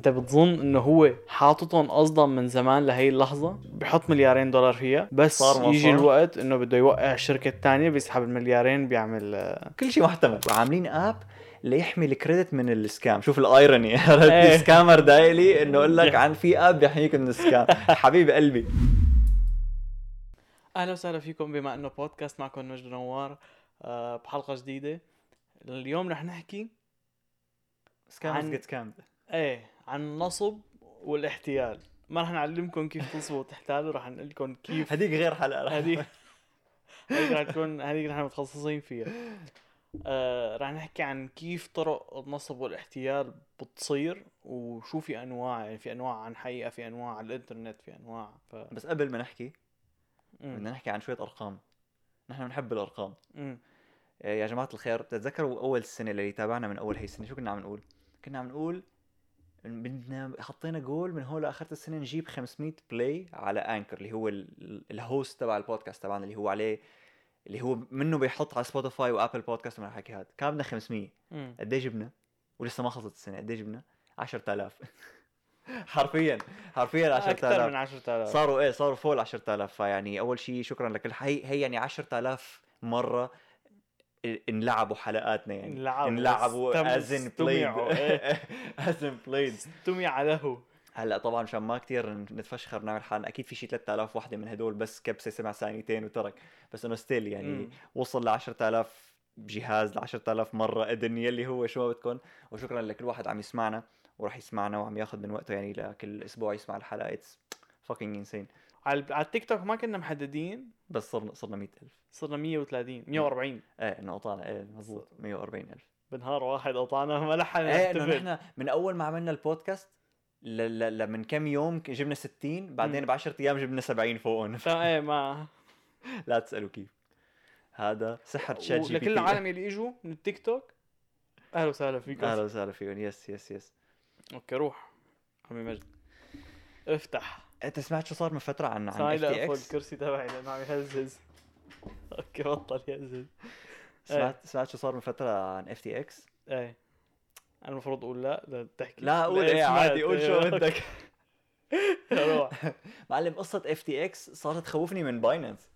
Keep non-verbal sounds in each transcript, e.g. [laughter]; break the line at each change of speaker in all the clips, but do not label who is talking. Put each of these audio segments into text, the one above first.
انت بتظن انه هو حاططهم قصدا من زمان لهي اللحظة؟ بحط مليارين دولار فيها بس
صار
يجي
صار.
الوقت انه بده يوقع الشركة الثانية بيسحب المليارين بيعمل
كل شيء محتمل. وعاملين app ليحمي ال credit من ال scam شوف ال irony.
ال
scammer دايلي إنه يقول لك عن في app بيحميك من ال scam [laughs] حبيب قلبي.
أهلا وسهلا فيكم بما إنه بودكاست معكم مجد نوار آه، بحلقة جديدة. اليوم رح نحكي
سكامرز
عن-
جيت سكامد
إيه. عن النصب والاحتيال. ما رح نعلمكم كيف تصبوا وتحتالوا رح نقول لكم كيف
هذيك غير حلقة رح
هذه هذيك رح تكون هذيك نحن متخصصين فيها. آه رح نحكي عن كيف طرق النصب والاحتيال بتصير وشو في أنواع يعني في أنواع عن حقيقة في أنواع على الإنترنت في أنواع ف...
بس قبل ما نحكي. بدنا نحكي عن شوية أرقام. نحن بنحب الأرقام.
مم.
آه، يا جماعة الخير بتتذكروا أول السنة اللي تابعنا من أول هي السنة؟ شو كنا عم نقول؟ كنا عم نقول بدنا حطينا جول من هون لآخر السنة نجيب 500 play على Anchor اللي هو ال- ال- ال host تبع البودكاست تبعنا اللي هو عليه اللي هو منه بيحط على Spotify و Apple Podcast ومن الحكي هذا كان بدنا 500
مم.
قد إيه جبنا؟ ولسه ما خلصت السنة قد إيه جبنا؟ 10000 [laughs] حرفيا حرفيا
أكثر
10000
من 10000
صاروا إيه صاروا فوق ال 10000 فيعني أول شيء شكرا لكل هي هي يعني 10000 مرة انلعبوا حلقاتنا يعني.
انلعبوا،
انلعبوا as
in played.
as in played
استمع له.
هلأ طبعا عشان ما كثير نتفشخر نعمل حالنا أكيد في شيء 3000 وحده من هدول بس كبسة سمع ثانيتين وترك. بس إنه still يعني
مم.
وصل ل 10000 جهاز ل 10000 مرة أذن يلي هو شو ما بدكم. وشكرا لكل واحد عم يسمعنا وراح يسمعنا وعم ياخذ من وقته يعني لكل أسبوع يسمع الحلقة. it's fucking insane
على على التيك توك ما كنا محددين.
بس صرنا صرنا 100000
صرنا 130 140
إيه إنه قطعنا إيه مضبوط. 140000
بنهار واحد قطعنا ما لحق
إيه
إنه
نحن من أول ما عملنا البودكاست ل... ل... ل... من كم يوم جبنا 60 بعدين. ب 10 أيام جبنا 70 فوقهم
إيه ما [laughs]
لا تسألوا كيف. هذا سحر ChatGP
ولكل
تي.
العالم اللي إجوا من التيك توك. أهلا وسهلا فيكم.
أهلا وسهلا فيهم. yes yes yes
okay روح. عمي مجد. افتح.
أنت سمعت شو صار من فترة عن عن FTX
الكرسي تبعي لأنه عم يهزز. okay بطل يهزز.
سمعت سمعت شو صار من فترة عن FTX
إيه. أنا المفروض أقول لا لا تحكي.
لا قول
إيه
عادي قول شو
إيه. [laughs]
بدك [laughs]
روح.
معلم قصة FTX صارت تخوفني من Binance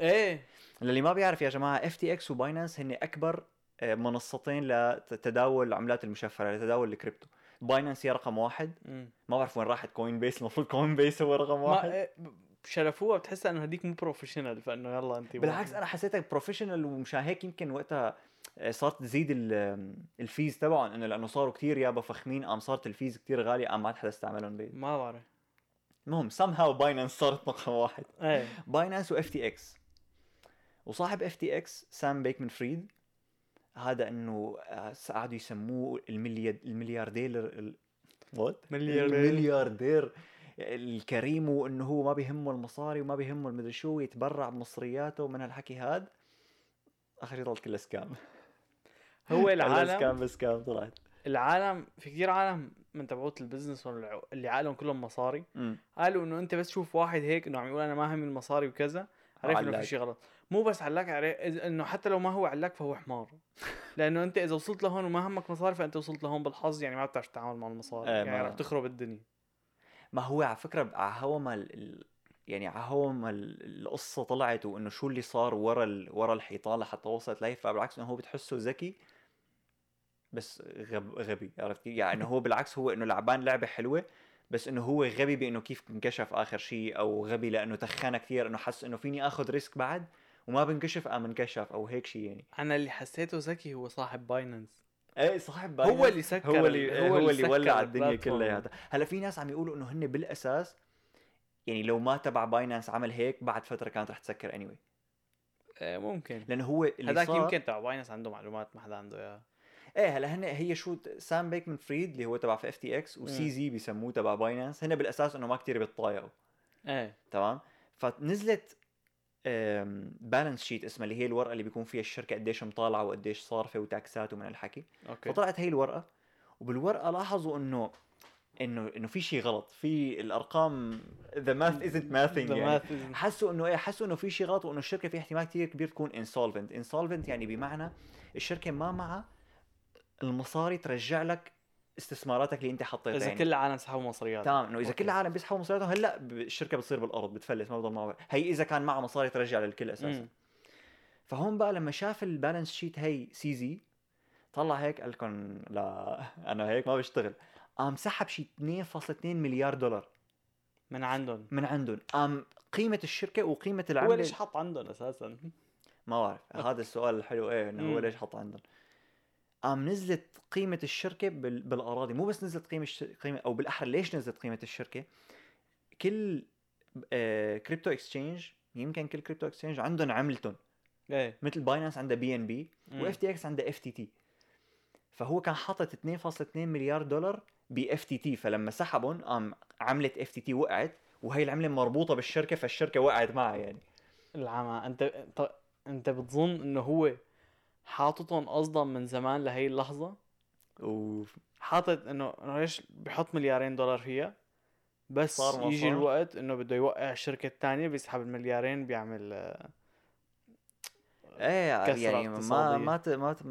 إيه.
للي ما بيعرف يا جماعة FTX و Binance هن أكبر آه، منصتين لتداول العملات المشفرة لتداول ال crypto. Binance هي رقم واحد.
مم.
ما بعرف وين راحت Coinbase المفروض Coinbase هو رقم
ما
واحد.
ب- شرفوها بتحسها إنه هديك مو professional فإنه يلا أنت
بالعكس أنا حسيتها professional ومشان هيك يمكن وقتها آه، صارت تزيد ال- ال fees تبعهم. إنه لأنه صاروا كتير يابا فخمين قام صارت ال fees كتير غالية قام ما حدا استعملهم بي.
ما بعرف.
المهم somehow Binance صارت رقم واحد. إيه. Binance و FTX وصاحب FTX سام بيكمان فريد هذا إنه آه، قعدوا يسموه المليار الملياردير ال... what
ملياردير.
الملياردير. الكريم وإنه هو ما بيهمه المصاري وما بيهمه المدري شو يتبرع بمصرياته من هالحكي هاد. آخر شيء طلعت كلها scam
هو [laughs] العالم
scam ب scam طلعت.
العالم في كثير عالم من تبعوت ال business اللي عقلهم كلهم مصاري.
أمم.
قالوا إنه أنت بس تشوف واحد هيك إنه عم يقول أنا ما همي المصاري وكذا. عرف
إنه.
في شيء غلط. مو بس علاك إذ- إنه حتى لو ما هو علاك فهو حمار. [laughs] لأنه أنت إذا وصلت لهون وما همك مصاري فأنت وصلت لهون بالحظ يعني ما بتعرف تتعامل مع المصاري
إيه،
يعني رح تخرب الدنيا.
ما هو على فكرة على هوا ما ال- يعني على هوا ما ال- القصة طلعت وإنه شو اللي صار ورا ال... ورا الحيطان لحتى وصلت لهي فبالعكس إنه هو بتحسه ذكي بس غب... غبي عرفت كيف؟ يعني إنه هو بالعكس هو إنه لعبان لعبة حلوة بس إنه هو غبي بإنه كيف انكشف آخر شيء أو غبي لأنه تخانه كثير إنه حس إنه فيني آخذ ريسك بعد؟ وما بنكشف قام انكشف أو هيك شيء يعني.
أنا اللي حسيته ذكي هو صاحب باينانس
إيه صاحب
هو اللي سكر
هو اللي
ال-
هو, اللي ولع الدنيا. كلها هلا في ناس عم يقولوا إنه هن بالأساس يعني لو ما تبع Binance عمل هيك بعد فترة كانت رح تسكر anyway.
إيه ممكن.
لأنه هو اللي
هذاك يمكن تبع Binance عنده معلومات ما حدا عنده إياها.
إيه هلا هن هي شو سام بيكمان فريد اللي هو تبع FTX
و
CZ بيسموه تبع Binance هن بالأساس إنه ما كتير بيتطايقوا
إيه.
تمام؟ فنزلت balance sheet اسمها اللي هي الورقة اللي بيكون فيها الشركة قديش مطالعة وقديش صارفة و tax ات ومن الحكي.
okay.
فطلعت هي الورقة وبالورقة لاحظوا إنه إنه إنه في شيء غلط في الأرقام
the math isn't mathing يعني.
حسوا إنه إيه حسوا إنه في شيء غلط وإنه الشركة في احتمال كثير كبير تكون insolvent insolvent يعني بمعنى الشركة ما معها المصاري ترجع لك استثماراتك اللي انت حطيتها
إذا
يعني.
كل العالم سحبوا مصريات
تمام إنه إذا
okay.
كل العالم بيسحبوا مصارياتهم هلأ الشركة بتصير بالأرض بتفلس ما بضل معه هي إذا كان معه مصاري ترجع للكل أساسا.
مم.
فهون بقى لما شاف ال balance sheet هي CZ طلع هيك قال لكم لا أنا هيك ما بشتغل. قام سحب شي 2.2 مليار دولار.
من عندهم.
من عندهم. قام قيمة الشركة وقيمة
هو
العمله
ليش حط عندهم أساسا؟
ما بعرف. هذا السؤال الحلو إيه إنه هو. ليش حط عندهم؟ قام نزلت قيمة الشركة بال... بالأراضي مو بس نزلت قيمة الش... قيمة أو بالأحرى ليش نزلت قيمة الشركة؟ كل آه... crypto exchange يمكن كل crypto exchange عندهم عملتهم.
إيه.
مثل Binance عندها BNB. و FTX عندها FTT فهو كان حاطط 2.2 مليار دولار ب FTT فلما سحبهم قام عملة FTT وقعت وهي العملة مربوطة بالشركة فالشركة وقعت معها يعني.
العمى أنت ط- أنت بتظن إنه هو حاططهم قصدا من زمان لهي اللحظة.
أوف.
حاطط إنه إنه ليش بيحط مليارين دولار فيها بس
صار
يجي
صار.
الوقت إنه بده يوقع الشركة الثانية بيسحب المليارين بيعمل آه، إيه
يعني ما. ما ت... ما ت...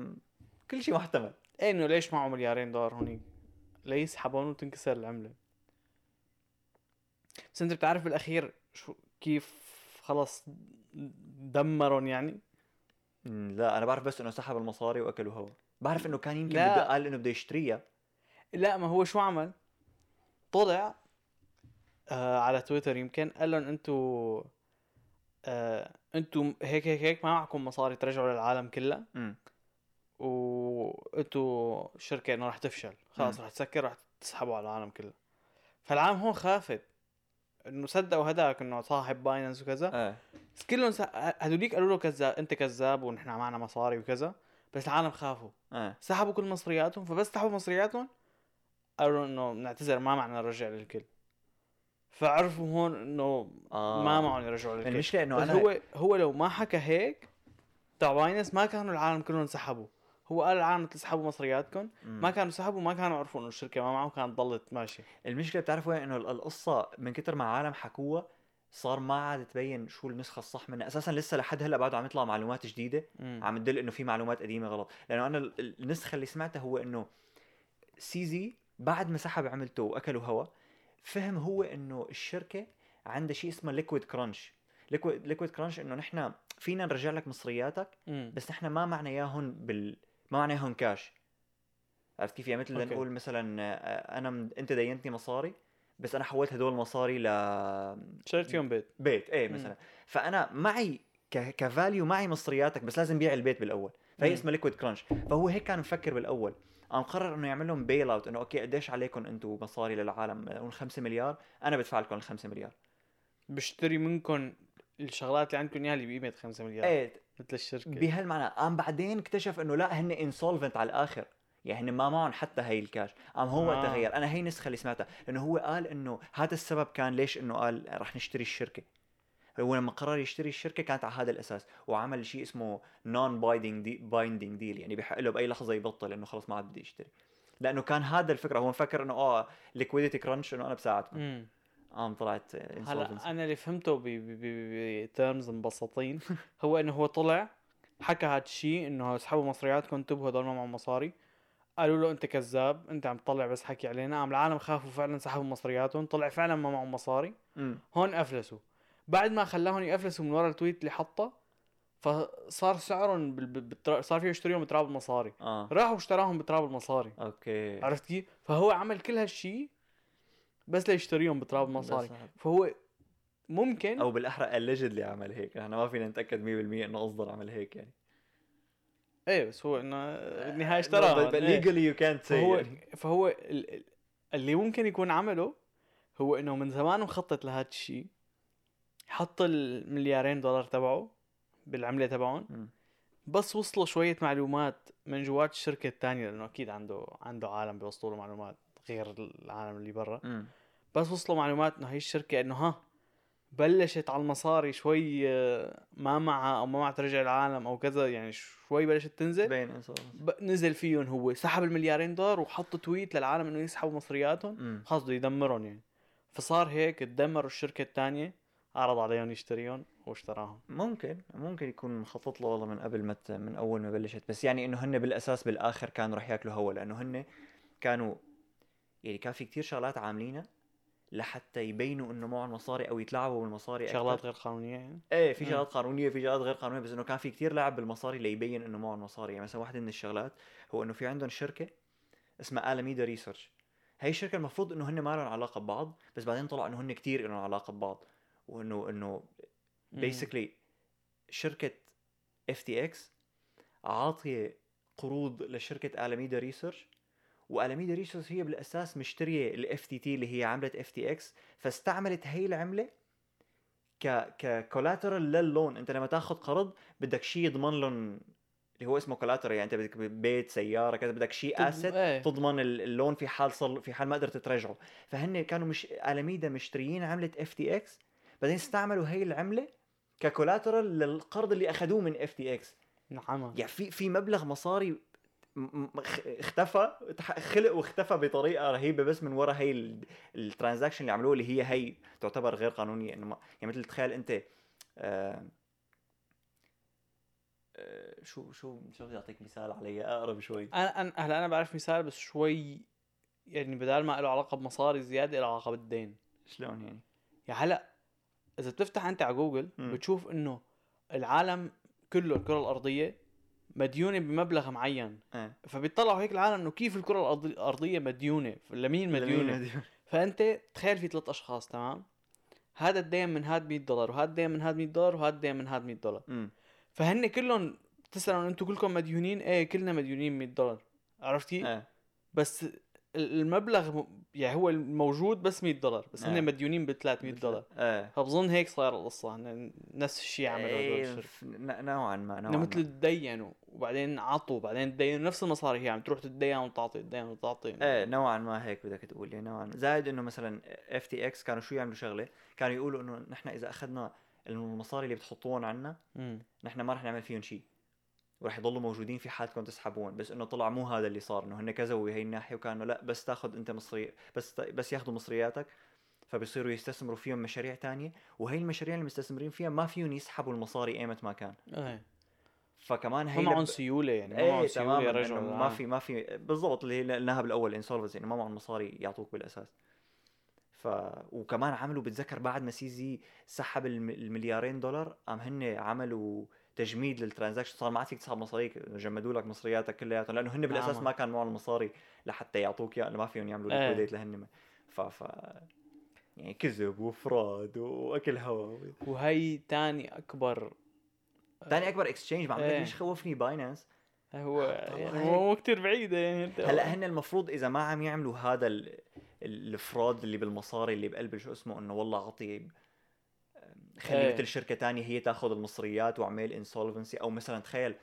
كل شيء محتمل.
إيه إنه ليش معه مليارين دولار هونيك؟ ليسحبون وتنكسر العملة. بس أنت بتعرف بالأخير شو كيف خلص دمرهم يعني؟
لا أنا بعرف بس إنه سحب المصاري واكلوا هوا بعرف إنه كان يمكن
لا.
قال إنه بده يشتريها.
لا ما هو شو عمل؟ طلع آه على تويتر يمكن قال لهم أنتوا آه أنتوا هيك هيك هيك ما معكم مصاري ترجعوا للعالم كلها وانتوا الشركة إنه رح تفشل. خلاص. رح تسكر رح تسحبوا على العالم كله. فالعالم هون خافت. إنه صدقوا هداك إنه صاحب Binance وكذا.
إيه.
بس كلهم س... هدوليك قالوا له كذاب أنت كذاب ونحن معنا مصاري وكذا بس العالم خافوا.
إيه.
سحبوا كل مصرياتهم فبس سحبوا مصرياتهم قالوا إنه بنعتذر ما معنا نرجع للكل. فعرفوا هون إنه
آه.
ما معهم يرجعوا للكل.
المشكلة
إنه
أنا
هو هو لو ما حكى هيك تبع Binance ما كانوا العالم كلهم سحبوا. هو قال العالم تسحبوا مصرياتكم. ما كانوا سحبوا ما كانوا عرفوا إنه الشركة ما معه كانت ضلت ماشيه
المشكلة بتعرف وين إنه ال- القصة من كتر ما عالم حكوها صار ما عاد تبين شو النسخة الصح منها. أساسا لسه لحد هلأ بعده عم يطلع معلومات جديدة.
مم.
عم تدل إنه في معلومات قديمة غلط. لأنه أنا ال- ال- النسخة اللي سمعتها هو إنه CZ بعد ما سحب عملته وأكلوا هوا فهم هو إنه الشركة عندها شيء اسمه liquid crunch liquid liquid crunch إنه نحن فينا نرجع لك مصرياتك
مم.
بس نحن ما معنا اياهم بال ما اياهم كاش عرفت كيف؟ يعني مثل
okay.
نقول مثلا آه، أنا من... أنت دينتني مصاري بس أنا حولت هدول المصاري ل
شريت فيهم بيت.
بيت.
إيه.
مثلا. فأنا معي ك... ك value معي مصرياتك بس لازم بيع البيت بالأول. فهي. اسمها liquid crunch فهو هيك كان مفكر بالأول. قام قرر إنه يعمل لهم bail out إنه okay قديش عليكم أنتم مصاري للعالم؟ نقول 5 مليار. أنا بدفع لكم ال 5 مليار.
بشتري منكم الشغلات اللي عندكم إياها اللي بقيمة 5 مليار.
إيه
مثل الشركة.
بهالمعنى قام بعدين اكتشف إنه لا هن insolvent على الآخر. يعني ما معهم حتى هي الكاش قام هو
آه.
تغير. أنا هي النسخه اللي سمعتها. إنه هو قال إنه هذا السبب كان ليش إنه قال رح نشتري الشركة. هو لما قرر يشتري الشركة كانت على هذا الأساس. وعمل شيء اسمه non binding دي binding deal يعني بحق له بأي لحظة يبطل إنه خلص ما عاد بدي يشتري. لأنه كان هذا الفكرة. هو مفكر إنه آه liquidity crunch إنه أنا بساعدكم. قام طلعت
هلا. أنا اللي فهمته ب terms مبسطين. [laughs] هو إنه هو طلع حكى هاد الشيء إنه اسحبوا مصرياتكم انتبهوا هدول ما معهم مصاري. قالوا له أنت كذاب أنت عم تطلع بس حكي علينا. قام العالم خافوا فعلا سحبوا مصرياتهم طلع فعلا ما معهم مصاري.
مم.
هون أفلسوا. بعد ما خلاهم يفلسوا من ورا ال tweet اللي حطه فصار سعرهم بال... بالترا... صار فيه يشتريهم بتراب المصاري.
آه.
راحوا اشتراهم بتراب المصاري.
okay.
عرفت كيف؟ فهو عمل كل هالشيء بس ليشتريهم بتراب المصاري
بس-
فهو ممكن
أو بالأحرى allegedly عمل هيك. إحنا ما فينا نتأكد 100% إنه قصدا عمل هيك يعني.
إيه بس هو إنه بالنهايه إيه.
legally you can't say
فهو
يعني.
فهو ال- ال- اللي ممكن يكون عمله هو إنه من زمان مخطط لهذا الشيء. حط المليارين دولار تبعه بالعملة تبعهم. بس وصلوا شوية معلومات من جوات الشركة الثانية لأنه أكيد عنده عنده عالم بيوصلوا له معلومات. غير العالم اللي برا. بس وصلوا معلومات انه هي الشركة إنه ها بلشت على المصاري شوي آه، ما معها أو ما معها ترجع العالم أو كذا يعني شوي بلشت تنزل.
تبين انصاف
ب- نزل فيهم هو. سحب المليارين دولار وحط تويت للعالم إنه يسحبوا مصرياتهم. خلص بده يدمرهم يعني. فصار هيك تدمروا الشركة الثانية عرض عليهم يشتريهم واشتراهم.
ممكن ممكن يكون مخطط له والله من قبل ما من أول ما بلشت. بس يعني إنه هن بالأساس بالآخر كانوا رح ياكلوا هوا لأنه هن كانوا يعني كان في كتير شغلات عاملينها لحتى يبينوا إنه معهم مصاري أو يتلاعبوا بالمصاري
شغلات
أكتر.
غير قانونية يعني
إيه في. شغلات قانونية في شغلات غير قانونية بس إنه كان في كتير لعب بالمصاري ليبين إنه معهم مصاري يعني مثلا واحدة من الشغلات هو إنه في عندهم شركة اسمها Alameda Research هي الشركة المفروض إنه هن ما لهم علاقة ببعض بس بعدين طلع إنه هن كتير لهم علاقة ببعض وإنه إنه. basically شركة FTX عاطية قروض لشركة Alameda Research و Alameda Research هي بالأساس مشترية ال FTT اللي هي عملة FTX فاستعملت هي العملة ك ك collateral لل loan أنت لما تاخذ قرض بدك شيء يضمن لهم اللي هو اسمه collateral يعني أنت بدك بيت سيارة كذا بدك شيء
تض-
asset
إيه.
تضمن ال- ال loan في حال صل في حال ما قدرت ترجعه فهن كانوا مش الاميدا مشتريين عملة FTX بعدين استعملوا هي العملة ك collateral للقرض اللي اخذوه من FTX
نعم.
يعني في في مبلغ مصاري اختفى خلق واختفى بطريقة رهيبة بس من وراء هي ال- ال transaction اللي عملوه اللي هي هي تعتبر غير قانونية إنه يعني مثل تخيل أنت آه آه شو شو شو بدي أعطيك مثال علي أقرب شوي
أنا أنا هلا أنا بعرف مثال بس شوي يعني بدال ما له علاقة بمصاري زيادة له علاقة بالدين
شلون يعني؟
يعني هلا إذا بتفتح أنت على جوجل
مم.
بتشوف إنه العالم كله الكرة الأرضية مديونة بمبلغ معين.
إيه
فبيطلعوا هيك العالم إنه كيف الكرة الأرضية مديونة لمين مديونة؟
مديونة؟ [laughs]
فأنت تخيل في ثلاث أشخاص تمام؟ هذا الدين من هاد 100 دولار وهذا الدين من هاد 100 دولار وهذا الدين من هاد 100 دولار.
امم
فهن كلهم بتسالوا أنتم كلكم مديونين؟ إيه كلنا مديونين 100 دولار. عرفت كيف؟
إيه
بس المبلغ يعني هو الموجود بس 100 دولار بس
آه.
هن مديونين ب 300 دولار.
إيه
فبظن هيك صار القصة نفس الشيء عملوا
ن- نوعا ما نوعا
مثل
ما.
تدينوا وبعدين عطوا وبعدين تدينوا نفس المصاري هي عم تروح تتدين وتعطي تدين وتعطي.
إيه نوعا ما هيك بدك تقول يعني نوعا. زائد إنه مثلا FTX كانوا شو يعملوا شغلة؟ كانوا يقولوا إنه نحن إذا أخذنا المصاري اللي بتحطوهم عنا. نحن ما رح نعمل فيهم شيء ورح يضلوا موجودين في حالتكم تسحبون بس إنه طلع مو هذا اللي صار إنه هن كذبوا بهي الناحية وكانوا لا بس تاخذ أنت مصري بس بس ياخذوا مصرياتك فبصيروا يستثمروا فيهم مشاريع تانية وهي المشاريع اللي مستثمرين فيها ما فيهم يسحبوا المصاري أيمت ما كان.
إيه
فكمان
ما
هي
معهم
لب-
سيولة يعني ما
إيه
معهم
سيولة
يرجعوا
إنه ما. في ما في بالضبط اللي هي قلناها بالاول انسولفنسي إنه ما معهم مصاري يعطوك بالأساس. ف وكمان عملوا بتذكر بعد ما سيزي سحب الم... المليارين دولار قام هن عملوا تجميد لل transaction صار ما عاد فيك تسحب مصاريك جمدوا لك مصرياتك كلياتهم لأنه هن بالأساس
نعم.
ما كان معهم المصاري لحتى يعطوك اياه لأنه ما فيهم يعملوا
إيه.
liquidate لهن ف ف يعني كذب و fraud وأكل هوا
وهي تاني أكبر
ثاني أكبر exchange بعمل
إيه.
ليش خوفني Binance
هو يعني
هيك.
مو كثير بعيده يعني
هلا هن المفروض إذا ما عم يعملوا هذا ال- ال fraud اللي بالمصاري اللي بقلب شو اسمه إنه والله اعطي خلي
إيه.
مثل شركة تانية هي تاخذ المصريات واعمل insolvency أو مثلا تخيل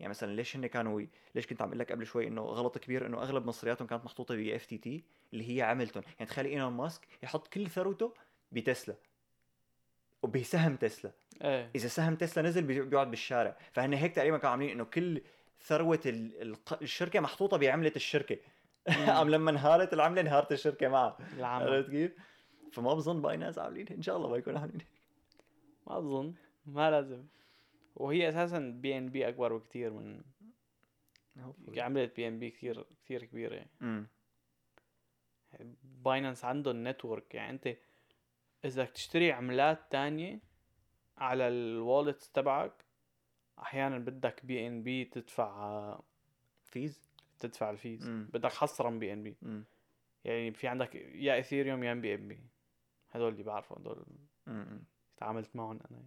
يعني مثلا ليش هن كانوا ليش كنت عم أقول لك قبل شوي إنه غلط كبير إنه أغلب مصرياتهم كانت محطوطة ب FTT اللي هي عملتهم. يعني تخيل إيلون ماسك يحط كل ثروته بتسلا وبسهم تسلا.
إيه.
إذا سهم تسلا نزل بي- بيقعد بالشارع. فهن هيك تقريبا كانوا عاملين إنه كل ثروة الشركة محطوطة بعملة الشركة. قام [laughs] لما انهارت العملة انهارت الشركة معها عرفت كيف؟ فما بظن Binance عاملين إن شاء الله ما يكونوا عاملين.
ما أظن ما لازم. وهي أساسا BNB أكبر بكثير من عملة BNB كثير كثير كبيرة. يعني Binance عندهم network يعني أنت إذا تشتري عملات تانية على ال wallet تبعك أحيانا بدك BNB تدفع
fees
تدفع ال fees
مم.
بدك حصرا
BNB
يعني في عندك يا Ethereum يا BNB هدول اللي بعرفوا هدول.
امم
تعاملت معهم أنا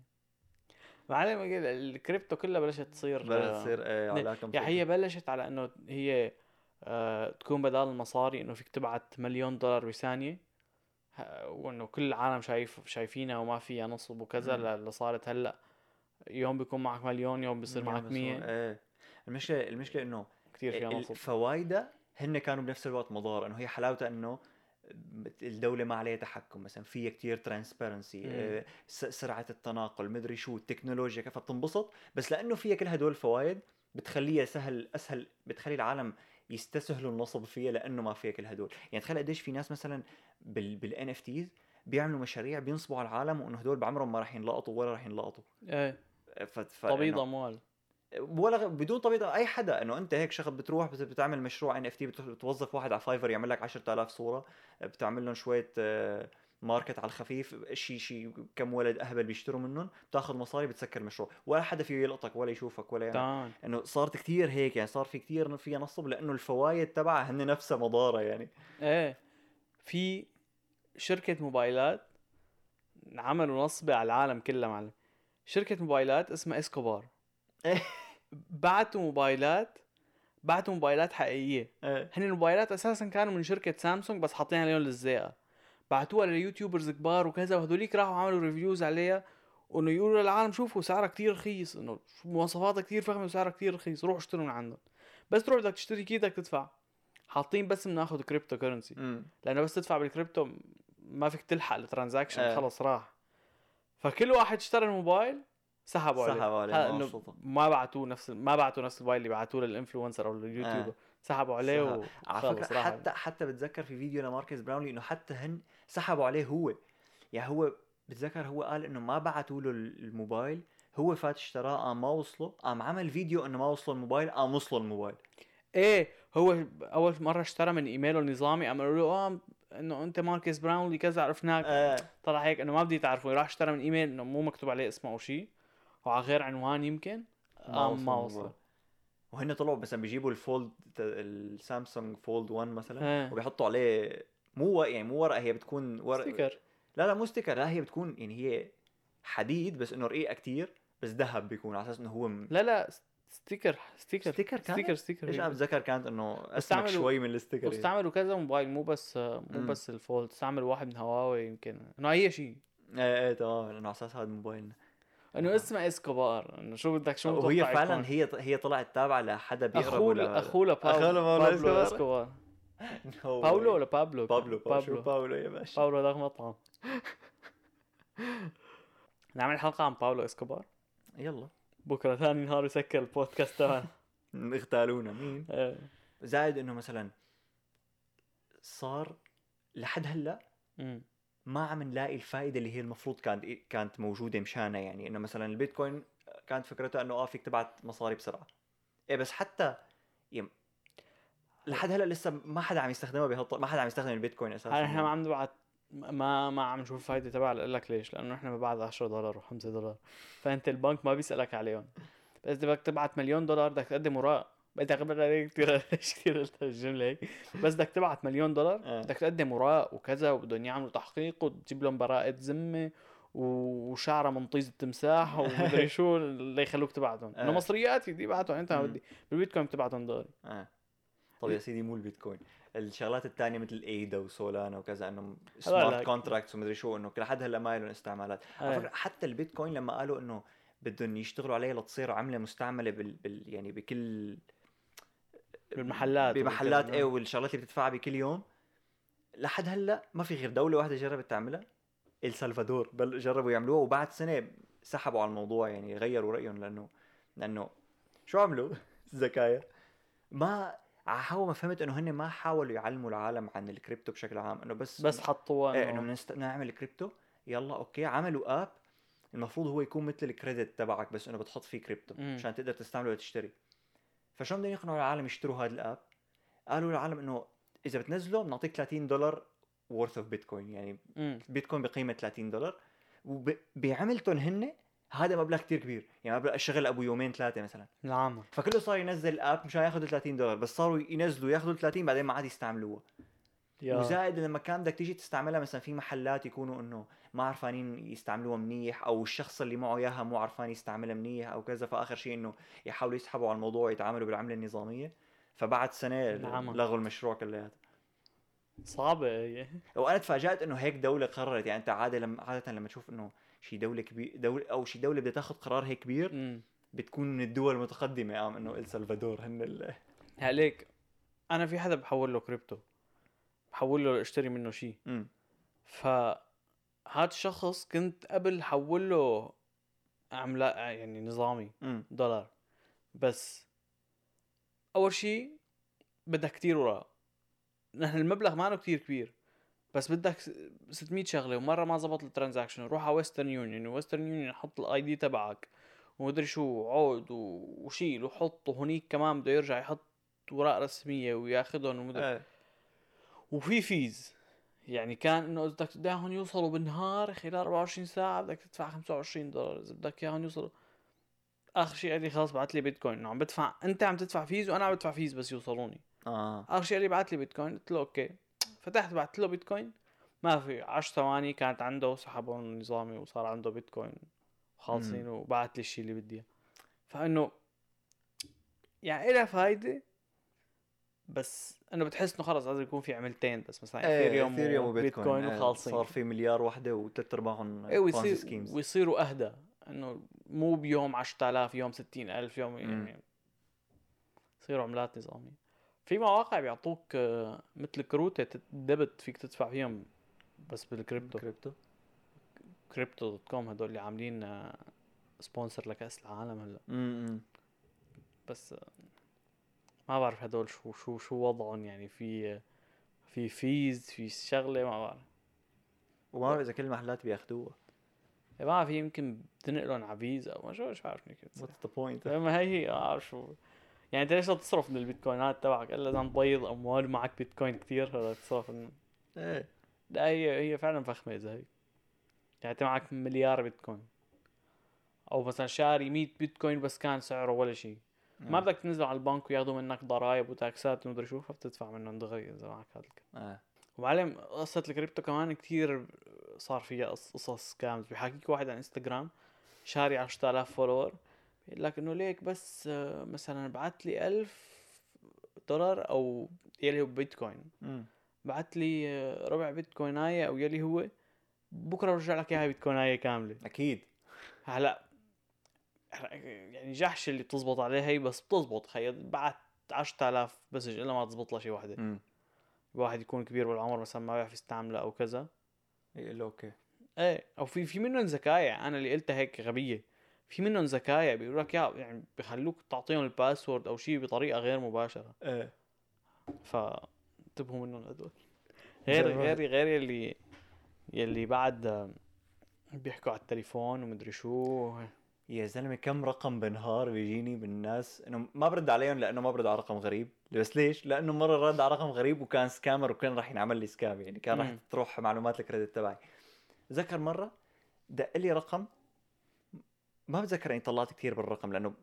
معلم الكريبتو كلها بلشت تصير
بلشت تصير إيه على كم
يعني هي بلشت على إنه هي آه تكون بدال المصاري إنه فيك تبعت مليون دولار بثانية وإنه كل العالم شايف شايفينها وما فيها نصب وكذا اللي صارت هلأ. يوم بيكون معك مليون يوم بيصير معك 100
إيه. المشكلة المشكلة إنه
كثير فيها نصب.
فوائدها هن كانوا بنفس الوقت مضار إنه هي حلاوتها إنه الدولة ما عليها تحكم مثلا فيها كتير ترانسبيرنسي
مم.
سرعة التناقل مدري شو التكنولوجيا كيف بتنبسط بس لأنه فيها كل هدول الفوائد بتخليها سهل أسهل بتخلي العالم يستسهلوا النصب فيها لأنه ما فيها كل هدول يعني تخيل قديش في ناس مثلا بال بال NFTs بيعملوا مشاريع بينصبوا على العالم وإنه هدول بعمرهم ما راح ينلقطوا ولا راح ينلقطوا.
إيه.
ف... ف...
تبيض
إنه-
أموال.
ولا بدون طبيعة أي حدا إنه أنت هيك شغل بتروح بت- بتعمل مشروع NFT بتوظف واحد على Fiverr يعمل لك 10000 صورة بتعمل لهم شوية آه، market على الخفيف شيء شيء كم ولد أهبل بيشتروا منهم بتاخذ مصاري بتسكر مشروع. ولا حدا فيه يلقطك ولا يشوفك ولا يعني إنه صارت كثير هيك يعني صار في كثير فيها نصب لأنه الفوائد تبعها هن نفسها مضارة يعني.
إيه. في شركة موبايلات عملوا نصبة على العالم كلها معلم. شركة موبايلات اسمها
إسكوبار. [laughs]
بعتوا موبايلات بعتوا موبايلات حقيقية.
إيه.
هن الموبايلات أساسا كانوا من شركة سامسونج بس حاطين عليهم لزيقة بعتوها لل YouTubers كبار وكذا وهدوليك راحوا عملوا reviews عليها وإنه يقولوا للعالم شوفوا سعرها كتير رخيص إنه مواصفاتها كتير فخمة وسعرها كتير رخيص روحوا اشتروا من عندهم. بس تروح بدك تشتري كي بدك تدفع. حاطين بس بناخذ
cryptocurrency
لأنه بس تدفع بالكريبتو ما فيك تلحق ال transaction
آه.
خلص راح. فكل واحد اشترى الموبايل سحبوا عليه.
سحبوا عليه، ما
بعتوه نفس ما بعتوا نفس الموبايل اللي بعتوه لل influencer أو لل YouTuber
آه.
سحبوا عليه
سحب. على فكرة
راح.
حتى حتى بتذكر في فيديو لماركس براونلي إنه حتى هن سحبوا عليه هو. يعني هو بتذكر هو قال إنه ما بعتوا له الموبايل هو فات اشتراه قام ما وصله قام عمل فيديو إنه ما وصله الموبايل قام وصله الموبايل.
إيه هو أول مرة اشترى من إيميله النظامي قام قالوا له آه إنه أنت ماركس براونلي كذا عرفناك.
آه.
طلع هيك إنه ما بدي تعرفوا راح اشترى من إيميل إنه مو مكتوب عليه اسمه أو شيء وعلى غير عنوان يمكن ما
الموبايل.
وصل
وهن طلعوا مثلا بيجيبوا ال Fold ال Samsung Fold 1 مثلا
إيه
وبيحطوا عليه مو يعني مو ورقة هي بتكون ورق
sticker
لا لا مو sticker لا هي بتكون يعني هي حديد بس إنه رقيقة كتير بس ذهب بيكون على أساس إنه هو م...
لا لا sticker sticker
sticker كانت؟
sticker
sticker
هيك.
أنا بتذكر كانت إنه
أسمك
شوي من ال sticker.
واستعملوا كذا موبايل مو بس مو
مم.
بس ال Fold استعملوا واحد من هواوي يمكن إنه أي شيء
إيه إيه تمام لأنه على أساس هذا موبايلنا
إنه اسمه إسكوبار إنه شو بدك شو
وهي فعلا
يكون؟
هي هي طلعت تابعة لحدا بيقرب
أخوه
ولا أخوه لباولو
بابلو إسكوبار. [laughs]
No
باولو. ولا بابلو
بابلو بابلو باولو يا باشا
باولو هذاك مطعم [laughs] نعمل حلقة عن باولو إسكوبار
يلا
بكرة ثاني نهار يسكر البودكاست تبعنا [laughs]
اغتالونا مين
إيه.
زائد إنه مثلا صار لحد
هلأ.
ما عم نلاقي الفائدة اللي هي المفروض كانت كانت موجودة مشانها يعني. إنه مثلا البيتكوين كانت فكرتها إنه آه فيك تبعت مصاري بسرعة. إيه بس حتى يم لحد هلأ لسه ما حدا عم يستخدمها بهالط... ما حدا عم يستخدم البيتكوين
أساسا. إحنا ما عم نبعت ما ما عم نشوف الفايدة تبعها. لأقول لك ليش؟ لأنه إحنا ببعد 10 دولار و5 دولار. فأنت البنك ما بيسألك عليهم. بس بدك تبعت مليون دولار بدك تقدم وراء بدك بدك كثير كثير قلت الجملة هيك بس بدك تبعت مليون دولار
آه.
بدك تقدم وراء وكذا وبدهم يعملوا تحقيق وتجيب لهم براءة ذمة و- وشعره من طيز التمساح [laughs] ومدري شو اللي يخلوك تبعتهم إنه
آه.
مصريات بدي ابعتهم انت. بدي بالبيتكوين بتبعتهم دولاري
آه طب يا [laughs] سيدي مو البيتكوين الشغلات الثانية مثل ADA و Solana وكذا إنه
smart
contracts ومدري شو إنه لحد هلا ما لهم استعمالات
آه.
حتى البيتكوين لما قالوا إنه بدهم يشتغلوا عليه لتصير عملة مستعملة بال, بال يعني بكل
بالمحلات
بمحلات. إيه والشغلات اللي بتدفعها بكل يوم. لحد هلأ ما في غير دولة واحدة جربت تعملها السلفادور بل جربوا يعملوها وبعد سنة سحبوا على الموضوع يعني غيروا رأيهم لأنه لأنه شو عملوا؟ [laughs] الزكايا ما عهو ما فهمت إنه هن ما حاولوا يعلموا العالم عن الكريبتو بشكل عام إنه بس
بس حطوها
إيه إنه
إنه
بنست... نعمل كريبتو. يلا okay عملوا app. المفروض هو يكون مثل ال credit تبعك بس إنه بتحط فيه كريبتو
مم.
عشان تقدر تستعمله وتشتري. فشو بدهم يقنعوا العالم يشتروا هذا ال app؟ قالوا للعالم إنه إذا بتنزله بنعطيك 30 دولار worth اوف بيتكوين يعني. بيتكوين بقيمة 30 دولار. وبعملتهم هن هذا مبلغ كتير كبير يعني مبلغ شغل أبو يومين ثلاثة مثلا.
العامة.
فكله صار ينزل الاب مشان ياخذوا 30 دولار بس صاروا ينزلوا ياخذوا 30 بعدين ما عاد يستعملوها.
يا.
وزائد لما كان بدك تيجي تستعملها مثلا في محلات يكونوا إنه ما عرفانين يستعملوها منيح أو الشخص اللي معه إياها مو عرفان يستعملها منيح أو كذا فآخر شيء إنه يحاولوا يسحبوا على الموضوع ويتعاملوا بالعملة النظامية. فبعد
سنة.
لغوا المشروع كلياته
صعبة. هي
وأنا تفاجأت إنه هيك دولة قررت. يعني أنت عادة لما عادة لما تشوف إنه شي دولة كبير دولة أو شي دولة بدها تاخذ قرار هيك كبير
امم
بتكون من الدول المتقدمة. قام إنه السلفادور هن ال...
هليك أنا في حدا بحول له كريبتو بحول له اشتري منه شيء. ف هاد الشخص كنت قبل حول له عملاء يعني نظامي
مم.
دولار. بس أول شيء بدك كتير وراق. نحن المبلغ ما كتير كبير بس بدك س- 600 شغلة ومرة ما زبط ال transaction. روح على Western Union Western Union حط ال ID تبعك. ومدري شو عود وشيل وحط. وهنيك كمان بده يرجع يحط اوراق رسمية وياخذهم ومدري
إيه.
وفي fees يعني كان إنه إذا بدك اياهم يوصلوا بالنهار خلال 24 ساعة بدك تدفع 25 دولار. إذا بدك اياهم يوصلوا. آخر شيء قال لي خلاص بعت لي بيتكوين. إنه عم بدفع أنت عم تدفع fees وأنا عم بدفع fees بس يوصلوني.
آه.
آخر شيء قال لي بعت لي بيتكوين. قلت له okay. فتحت بعت له بيتكوين. ما في 10 ثواني كانت عنده سحبهم نظامي وصار عنده بيتكوين. خالصين وبعت لي الشيء اللي بدي إياه. فإنه يعني إلها فايدة بس انه بتحس انه خلص لازم يكون في عملتين بس مثلا ايثيريوم
اثيريوم
وبيتكوين.
وبيتكوين إيه،
وخالصين.
صار في مليار وحدة وثلاث ارباعهم إيه
ويصير
scams
ويصيروا أهدى. إنه مو بيوم 10000 يوم 60000 يوم يعني يصيروا عملات نظامية. في مواقع بيعطوك آه، مثل كروتة debit فيك تدفع فيهم بس
بال
crypto. crypto Crypto.com هدول اللي عاملين sponsor لكأس العالم هلا. بس آه، ما بعرف هدول شو شو شو وضعهم يعني في في fees في شغلة ما بعرف.
وما بعرف إذا كل المحلات بياخذوها
ما بعرف يمكن بتنقلهم على فيزا أو ما شو مش عارف كيف.
what's the point
ما هي هي ما اعرف شو. يعني أنت ليش تصرف من البيتكوينات تبعك؟ إلا إذا تبيض اموال ومعك بيتكوين كثير هلا تصرف منه.
إيه.
لا هي هي فعلا فخمة إذا هي. يعني أنت معك مليار بيتكوين. أو مثلا شاري 100 بيتكوين بس كان سعره ولا شيء. ما بدك تنزله على البنك وياخذوا منك ضرائب وتاكسات ومدري شو فبتدفع منهم دغري إذا معك هذا الكلام
إيه
ومعلم قصة الكريبتو كمان كتير صار فيها قص- قصص scams بيحكيك واحد على انستغرام شاري 10000 follower بيقول لك إنه ليك بس آه، مثلا بعت لي 1000 دولار أو يلي هو بيتكوين. بعت لي آه، ربع بيتكويناية أو يلي هو بكرة برجع لك إياها بيتكويناية كاملة.
أكيد.
هلا يعني جحش اللي بتزبط عليه هي بس بتزبط خيي بعت 10000 message إلا ما تزبط له شي وحده
امم
واحد يكون كبير بالعمر مثلا ما بيعرف يستعملها أو كذا.
يقول له okay.
إيه أو في في منهم ذكايا أنا اللي قلتها هيك غبية. في منهم ذكايا بيقول لك يا يعني بخلوك تعطيهم ال password أو شيء بطريقة غير مباشرة.
إيه.
فانتبهوا منهم هدول. غير غير غير يلي يلي بعد بيحكوا على التليفون ومدري شو.
يا زلمة كم رقم بالنهار بيجيني بالناس إنه ما برد عليهم لأنه ما برد على رقم غريب بس ليش لأنه مرة رد على رقم غريب وكان scammer وكان راح ينعمل لي scam يعني كان راح. تروح معلومات ال credit تبعي ذكر مرة دق لي رقم ما بتذكر إني طلعت كثير بالرقم لأنه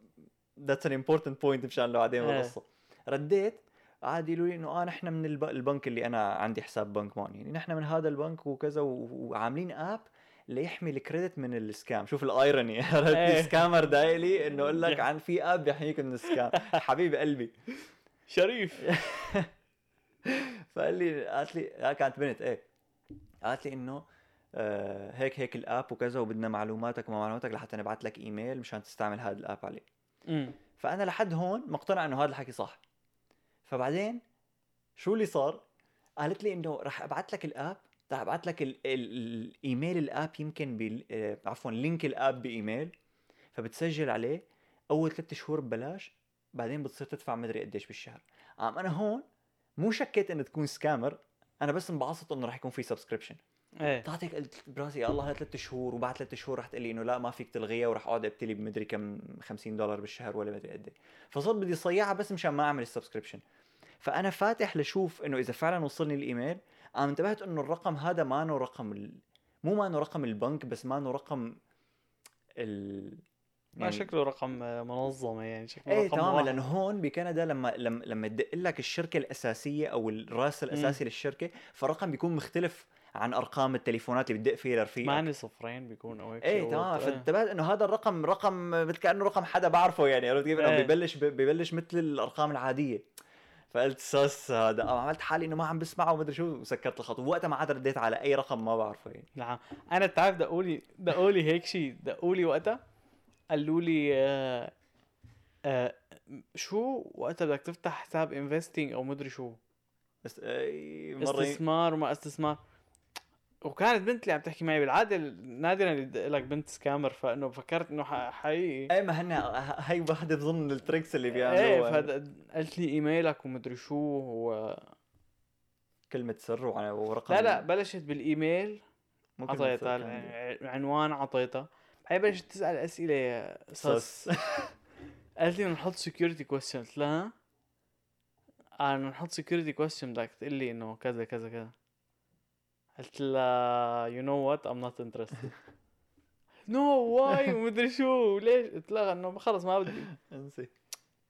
that's an important point مشان لو بعدين
إيه.
بالقصة رديت عاد يقولوا لي إنه آه نحن من الب... البنك اللي أنا عندي حساب بنك معين يعني نحن من هذا البنك وكذا. وعاملين app ليحمي الكريدت من السكام. شوف الإيروني. [laughs]
إيه.
السكامر دايلي إنه يقول لك عن في أب بيحميك من السكام. [laughs] حبيب قلبي.
شريف. [laughs]
فقال لي قالت لي كانت بنت إيه. قالت لي إنه آه هيك هيك الأب وكذا وبدنا معلوماتك وما معلوماتك لحتى نبعث لك إيميل مشان تستعمل هذا الأب عليه فأنا لحد هون مقتنع إنه هذا الحكي صح. فبعدين شو اللي صار؟ قالت لي إنه راح أبعث لك ال app راح ابعث لك ال- ال- الإيميل ال app يمكن بال... آه، عفوا link ال app ب email فبتسجل عليه أول ثلاث شهور ببلاش بعدين بتصير تدفع مدري قديش بالشهر. قام أنا هون مو شكيت انه تكون scammer أنا بس انبعصت إنه راح يكون في subscription
إيه.
طلعت هيك قلت براسي يا الله ثلاث شهور وبعد ثلاث شهور رح تقول لي إنه لا ما فيك تلغيها وراح أقعد أبتلي بمدري كم 50 دولار بالشهر ولا مدري قد إيه. فصرت بدي صيعها بس مشان ما أعمل السبسكريبشن فأنا فاتح لشوف إنه إذا فعلا وصلني الإيميل قام انتبهت إنه الرقم هذا ما إنه رقم ال... مو ما إنه رقم البنك بس ما إنه رقم ال
ما شكله رقم آه، منظمة يعني شكله
إيه
رقم
تماما. لأنه هون بكندا لما لما لما تدق لك الشركة الأساسية أو الرأس الأساسي للشركة فالرقم بيكون مختلف عن أرقام التليفونات اللي بتدق فيها لرفيقك
ثمانية صفرين بيكون أو هيك إيه.
تمام
إيه.
فانتبهت إنه هذا الرقم رقم مثل كأنه رقم حدا بعرفه يعني عرفت كيف إنه
إيه.
ببلش ببلش مثل الأرقام العادية فقلت ساس هذا عملت حالي إنه ما عم بسمعه ومدري شو وسكرت الخط. ووقتها ما عاد رديت على أي رقم ما بعرفه يعني.
نعم. أنا بتعرف دقوا لي دقوا لي هيك شيء دقوا لي وقتها قالوا لي آه آه شو وقتها بدك تفتح حساب انفستنج أو مدري شو؟
ي-
استثمار وما استثمار. وكانت بنت اللي عم تحكي معي بالعادة نادرا لك بنت سكامر فإنه فكرت إنه حقيقي.
إيه ما هن هي وحده بظن ال tricks اللي
إيه
بيعملوها.
فقالت لي إيميلك ومدري شو و...
كلمة سر ورقم
لا لا بلشت
بالإيميل. كلمة
عطيتها العنوان عطيتها. بعدين بلشت تسأل أسئلة سس [laughs] قالت لي نحط security question قلت لها نحط security question بدك تقول لي إنه كذا كذا كذا. قلت لها you know what I'm not interested no way ومدري شو. ليش؟ قلت لها إنه خلص ما بدي.
انسي.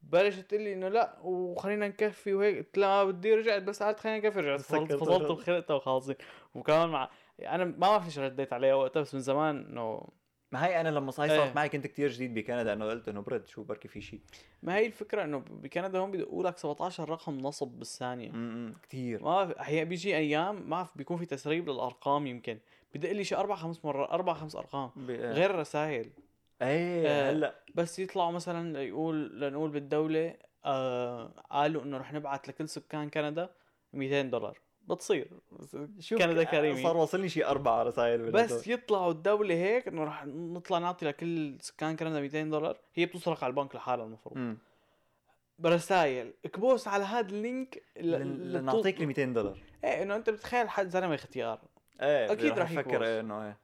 بلشت تقول لي إنه لا وخلينا نكفي وهيك. قلت لها ما بدي. رجعت بس قعدت خلينا نكفي. رجعت فصلت
الرد.
وخلقتها وخالصين وكمان مع أنا ما بعرف ليش رديت عليها وقتها بس من زمان إنه
ما هي أنا لما صار
إيه.
صارت معي كنت كتير جديد بكندا إنه قلت إنه برد شو بركي في شيء
ما هي الفكرة إنه بكندا هون بدقوا لك 17 رقم نصب بالثانية.
امم كثير
ما هي بيجي أيام ما بيكون في تسريب للأرقام يمكن. بدق لي شي أربع خمس مرات أربع خمس أرقام.
غير
غير الرسائل.
إيه
آه،
هلأ.
بس يطلعوا مثلا يقول لنقول بالدولة آه قالوا إنه رح نبعث لكل سكان كندا 200 دولار. بتصير.
شوف
كندا
ك-
كريمة.
صار واصلني شيء أربع رسائل.
بس يطلعوا الدولة هيك إنه رح نطلع نعطي لكل سكان كندا 200 دولار. هي بتسرق على البنك لحالها المفروض. برسائل اكبوس على هذا اللينك ل-
لنعطيك ال 200 دولار.
إيه إنه أنت بتخيل حد زلمة اختيار.
إيه
أكيد
رح يفكر
إنه
إيه.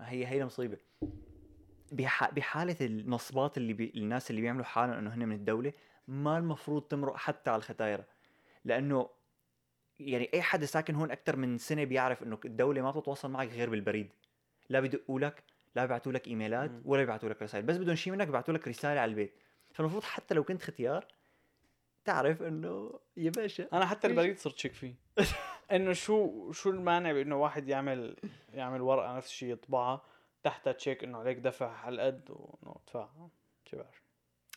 هي هي المصيبه بح... بحالة النصبات اللي بي... الناس اللي بيعملوا حالهم إنه هن من الدولة ما المفروض تمرق حتى على الختايرة. لأنه يعني أي حدا ساكن هون أكثر من سنة بيعرف إنه الدولة ما بتتواصل معك غير بالبريد لا بدقوا لك لا بيبعتوا لك
إيميلات.
ولا بيبعتوا لك رسائل بس بدهم شيء منك بيبعتوا لك رسالة على البيت فالمفروض حتى لو كنت ختيار تعرف إنه يا باشا
أنا حتى؟ البريد صرت شك فيه [laughs] إنه شو شو المانع بإنه واحد يعمل يعمل ورقة نفس الشيء يطبعها تحتها تشيك إنه عليك دفع على القد وانه ادفع شو بعرف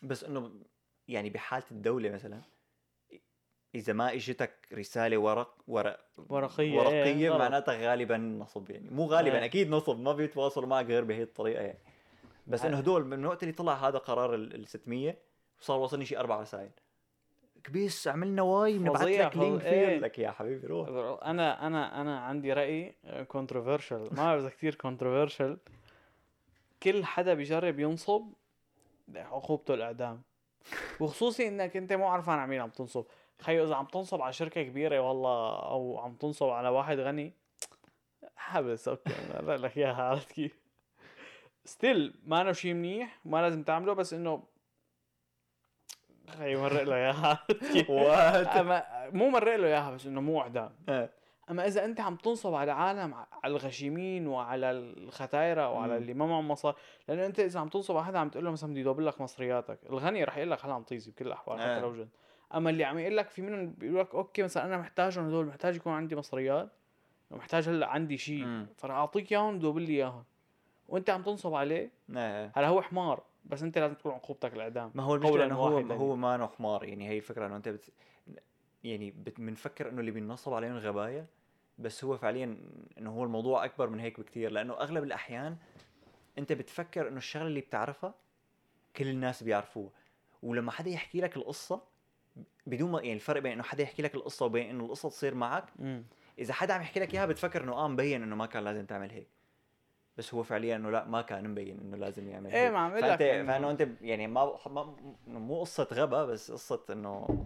بس إنه يعني بحالة الدولة مثلا إذا ما إجتك رسالة ورق ورق
ورقية
ورقية
إيه،.
معناتها غالبا نصب يعني. مو غالبا
إيه.
أكيد نصب ما بيتواصلوا معك غير بهي الطريقة يعني. بس
إيه.
إنه هدول من وقت اللي طلع هذا قرار ال ال 600 وصار وصلني شي أربع رسائل. كبيس عملنا واي بنبعث لك link
إيه.
لك يا حبيبي روح.
أنا أنا أنا عندي رأي controversial ما بعرف إذا كثير controversial كل حدا بيجرب ينصب عقوبته الإعدام. [laughs] وخصوصي إنك أنت مو عارفان على مين عم تنصب. خيو إذا عم تنصب على شركة كبيرة والله أو عم تنصب على واحد غني. حبس okay أنا لك إياها [laughs] عرفت كيف؟ still ما أنا شيء منيح ما لازم تعمله بس إنه خيو مرق له
إياها
أما مو مرق له إياها بس إنه مو اعدام
إيه.
أما إذا أنت عم تنصب على عالم على الغشيمين وعلى الختايرة وعلى. اللي ما معهم مصاري لأنه أنت إذا عم تنصب على حدا عم تقول له مثلا بدي يدوب لك مصرياتك. الغني رح يقول لك هلا على طيزي بكل الأحوال حتى
آه.
لو جد. أما اللي عم يقول لك في منهم بيقول لك okay مثلا أنا محتاجهم هدول محتاج يكون عندي مصريات ومحتاج هلأ عندي شيء. فراح أعطيك إياهم دوب لي إياهم وأنت عم تنصب عليه
إيه.
هلأ هو حمار بس أنت لازم تكون عقوبتك الاعدام
ما هو
المشكلة
إنه هو
واحداً.
هو ما حمار يعني هي الفكرة إنه أنت بت... يعني بنفكر إنه اللي بينصب عليهم غباية بس هو فعليا إنه هو الموضوع أكبر من هيك بكتير لأنه أغلب الأحيان أنت بتفكر إنه الشغلة اللي بتعرفها كل الناس بيعرفوها ولما حدا يحكي لك القصة بدون ما يعني الفرق بين إنه حدا يحكي لك القصة وبين إنه القصة تصير معك
مم.
إذا حدا عم يحكي لك إياها بتفكر إنه آه مبين إنه ما كان لازم تعمل هيك. بس هو فعليا إنه لا ما كان مبين إنه لازم يعمل إيه
ما عم
فانت
لك.
فإنه أنت يعني ما, مو قصة غبا بس قصة إنه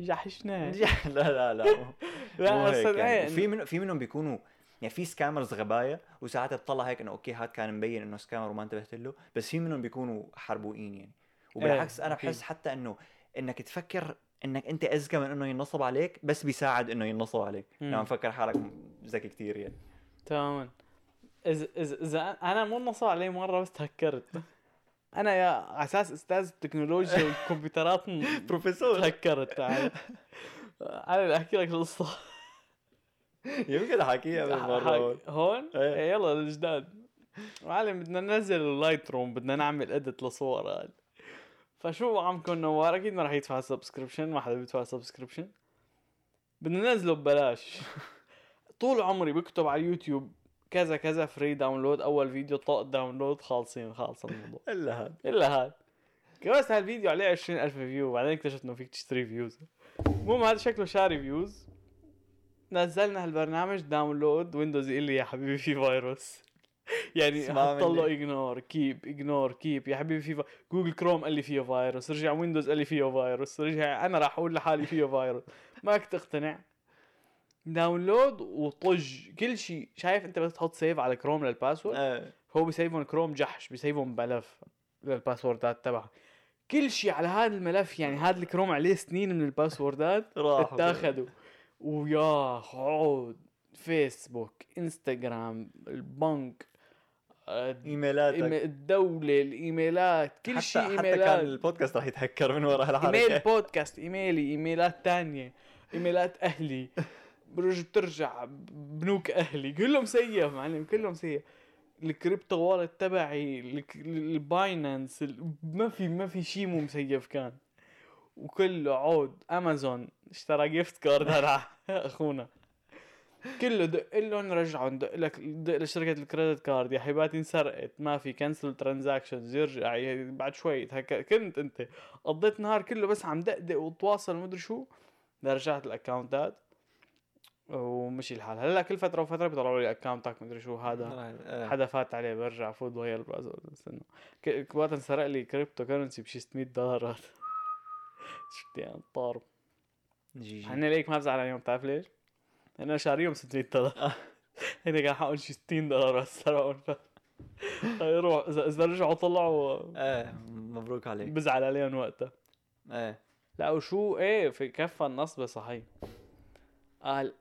جحشنا. [laughs]
لا لا لا
لا إيه
يعني.
إنه-
في من في منهم بيكونوا يعني في سكامرز غباية وساعات بتطلع هيك إنه أوكي هاد كان مبين إنه سكامر وما انتبهت له. بس في منهم بيكونوا حربوقين يعني. وبالعكس
أنا.
بحس حتى إنه إنك تفكر إنك أنت أذكى من إنه ينصب عليك بس بيساعد إنه ينصب عليك. لما مفكر حالك ذكي كثير يعني.
تماما اذا اذا أنا مو نصب علي مرة بس تهكرت. أنا يا على أساس أستاذ التكنولوجيا [laughs] والكمبيوترات
بروفيسور.
تهكرت تعال. أنا بدي أحكي لك القصة
يمكن أحكيها من مره هون. إيه.
إيه، يلا الجداد. معلم بدنا ننزل ال Lightroom بدنا نعمل edit لصور هاد فشو عمكم نوار أكيد ما راح يدفع subscription ما حدا بيدفع subscription بدنا ننزله ببلاش. [laughs] طول عمري بكتب على اليوتيوب كذا كذا free download أول فيديو طاق download خالصين خالص الموضوع. [laughs]
إلا هاد.
إلا هاد. كبس هالفيديو عليه 20000 view وبعدين اكتشفت إنه فيك تشتري views المهم هذا شكله شاري views نزلنا هالبرنامج download Windows يقول لي يا حبيبي في فيروس يعني حط له. ignore keep ignore keep يا حبيبي في. Google Chrome قال لي فيه فيروس رجع Windows قال لي فيه فيروس رجع أنا راح أقول لحالي فيه فيروس ماك تقتنع download وطج. كل شيء. شايف أنت بس تحط save على Chrome لل password
إيه.
فهو بيسيفهم كروم جحش بيسيفهم بملف لل passwordات تبعك كل شيء على هذا الملف يعني هذا الكروم عليه سنين من ال
passwordات [laughs]
اتاخذوا ويا عود فيسبوك انستغرام البنك. آه، إيميلاتك. الدولة الإيميلات كل شيء
حتى كان
إيميلات.
البودكاست راح يتهكر من وراء
إيميل
الحركه
بودكاست إيميلي إيميلات تانية إيميلات أهلي. [laughs] برج بترجع بنوك أهلي. كله مسيف معلم كله مسيف ال crypto wallet تبعي ال Binance ال- ما في ما في شيء مو مسيف كان. وكله عود. أمازون اشترى gift card هذا. [laughs] أخونا. كله دق لهم رجعوا ندق لك دق لشركة ال credit card. يا حبيباتي انسرقت ما في cancel transactions يرجع ي- بعد شوي يتهك- كنت أنت. قضيت نهار كله بس عم دقدق وتواصل مدري شو. رجعت ال accountات ومشي الحال. هلا كل فترة وفترة بيطلعوا لي accountك مدري شو. هذا
آه.
حدا فات عليه برجع فوت بغير ال password استنى. ك- وقت انسرق لي cryptocurrency بشي 600 دولار. [laughs] شفت يعني طار
GG.
هن ليك ما بزعل عليهم بتعرف ليش؟ لأنه شاريهم 600 دولار. هن كان حقهم شي 60 دولار بس سرقهم ف يروح اذا رجعوا طلعوا
إيه مبروك عليك.
بزعل عليهم وقتها.
إيه.
لا وشو؟ إيه في كفي النصبة صحيح. قال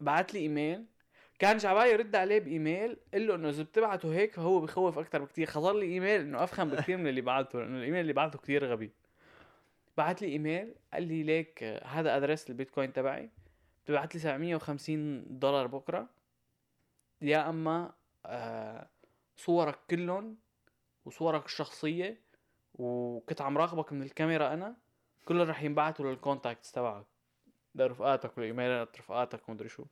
بعت لي إيميل. كان جاي عبالي يرد عليه بإيميل قال له إنه إذا بتبعته هيك فهو بخوف أكثر بكثير خطر لي إيميل إنه افخم [laughs] بكثير من اللي بعته لأنه الإيميل اللي بعته كثير غبي. بعت لي إيميل قال لي ليك آه، هذا address البيتكوين تبعي. بتبعت لي 750 دولار بكرة يا أما آه صورك كلهم وصورك الشخصية وكنت عم راقبك من الكاميرا أنا كلهم رح ينبعتوا لل contacts تبعك لرفقاتك والإيميلات رفقاتك ومدري شو.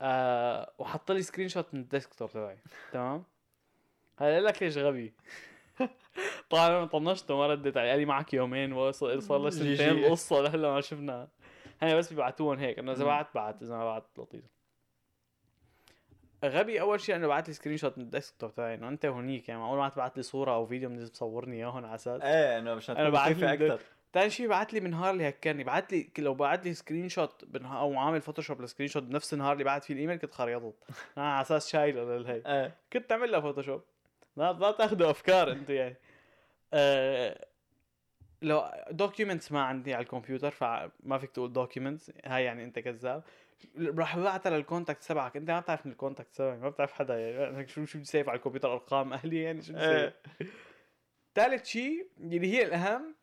آه وحط لي screenshot من ال desktop تبعي تمام؟ هلا لك ليش غبي؟ [laughs] طبعا أنا طنشته ما ردت علي قال لي معك يومين وصل صار له سنتين. القصة لهلا ما شفناها. هي بس بيبعتوهم هيك إنه
إذا.
بعت بعت إذا ما بعت لطيف. غبي أول شيء إنه بعت لي screenshot من ال desktop تبعي إنه أنت هونيك يعني معقول ما تبعت لي صورة أو فيديو من مصورني اياهم على أساس؟
إيه إنه مشان تكون
بعت لي
أكثر
ثاني شيء بعت لي بالنهار اللي هكرني بعت لي لو بعت لي screenshot بنها... أو عامل Photoshop ل screenshot بنفس النهار اللي بعت فيه الإيميل كنت خريطت [laughs] أنا على أساس شايله للهي
إيه.
كنت تعمل لها Photoshop لا لا تاخذوا أفكار أنتم يعني. آه... لو documents ما عندي على الكمبيوتر فما فيك تقول documents هاي يعني أنت كذاب. راح ببعتها لل contact تبعك أنت ما بتعرف من ال contact تبعي ما بتعرف حدا يعني شو شو بسيف على الكمبيوتر أرقام أهلي يعني شو ثالث شيء اللي هي الأهم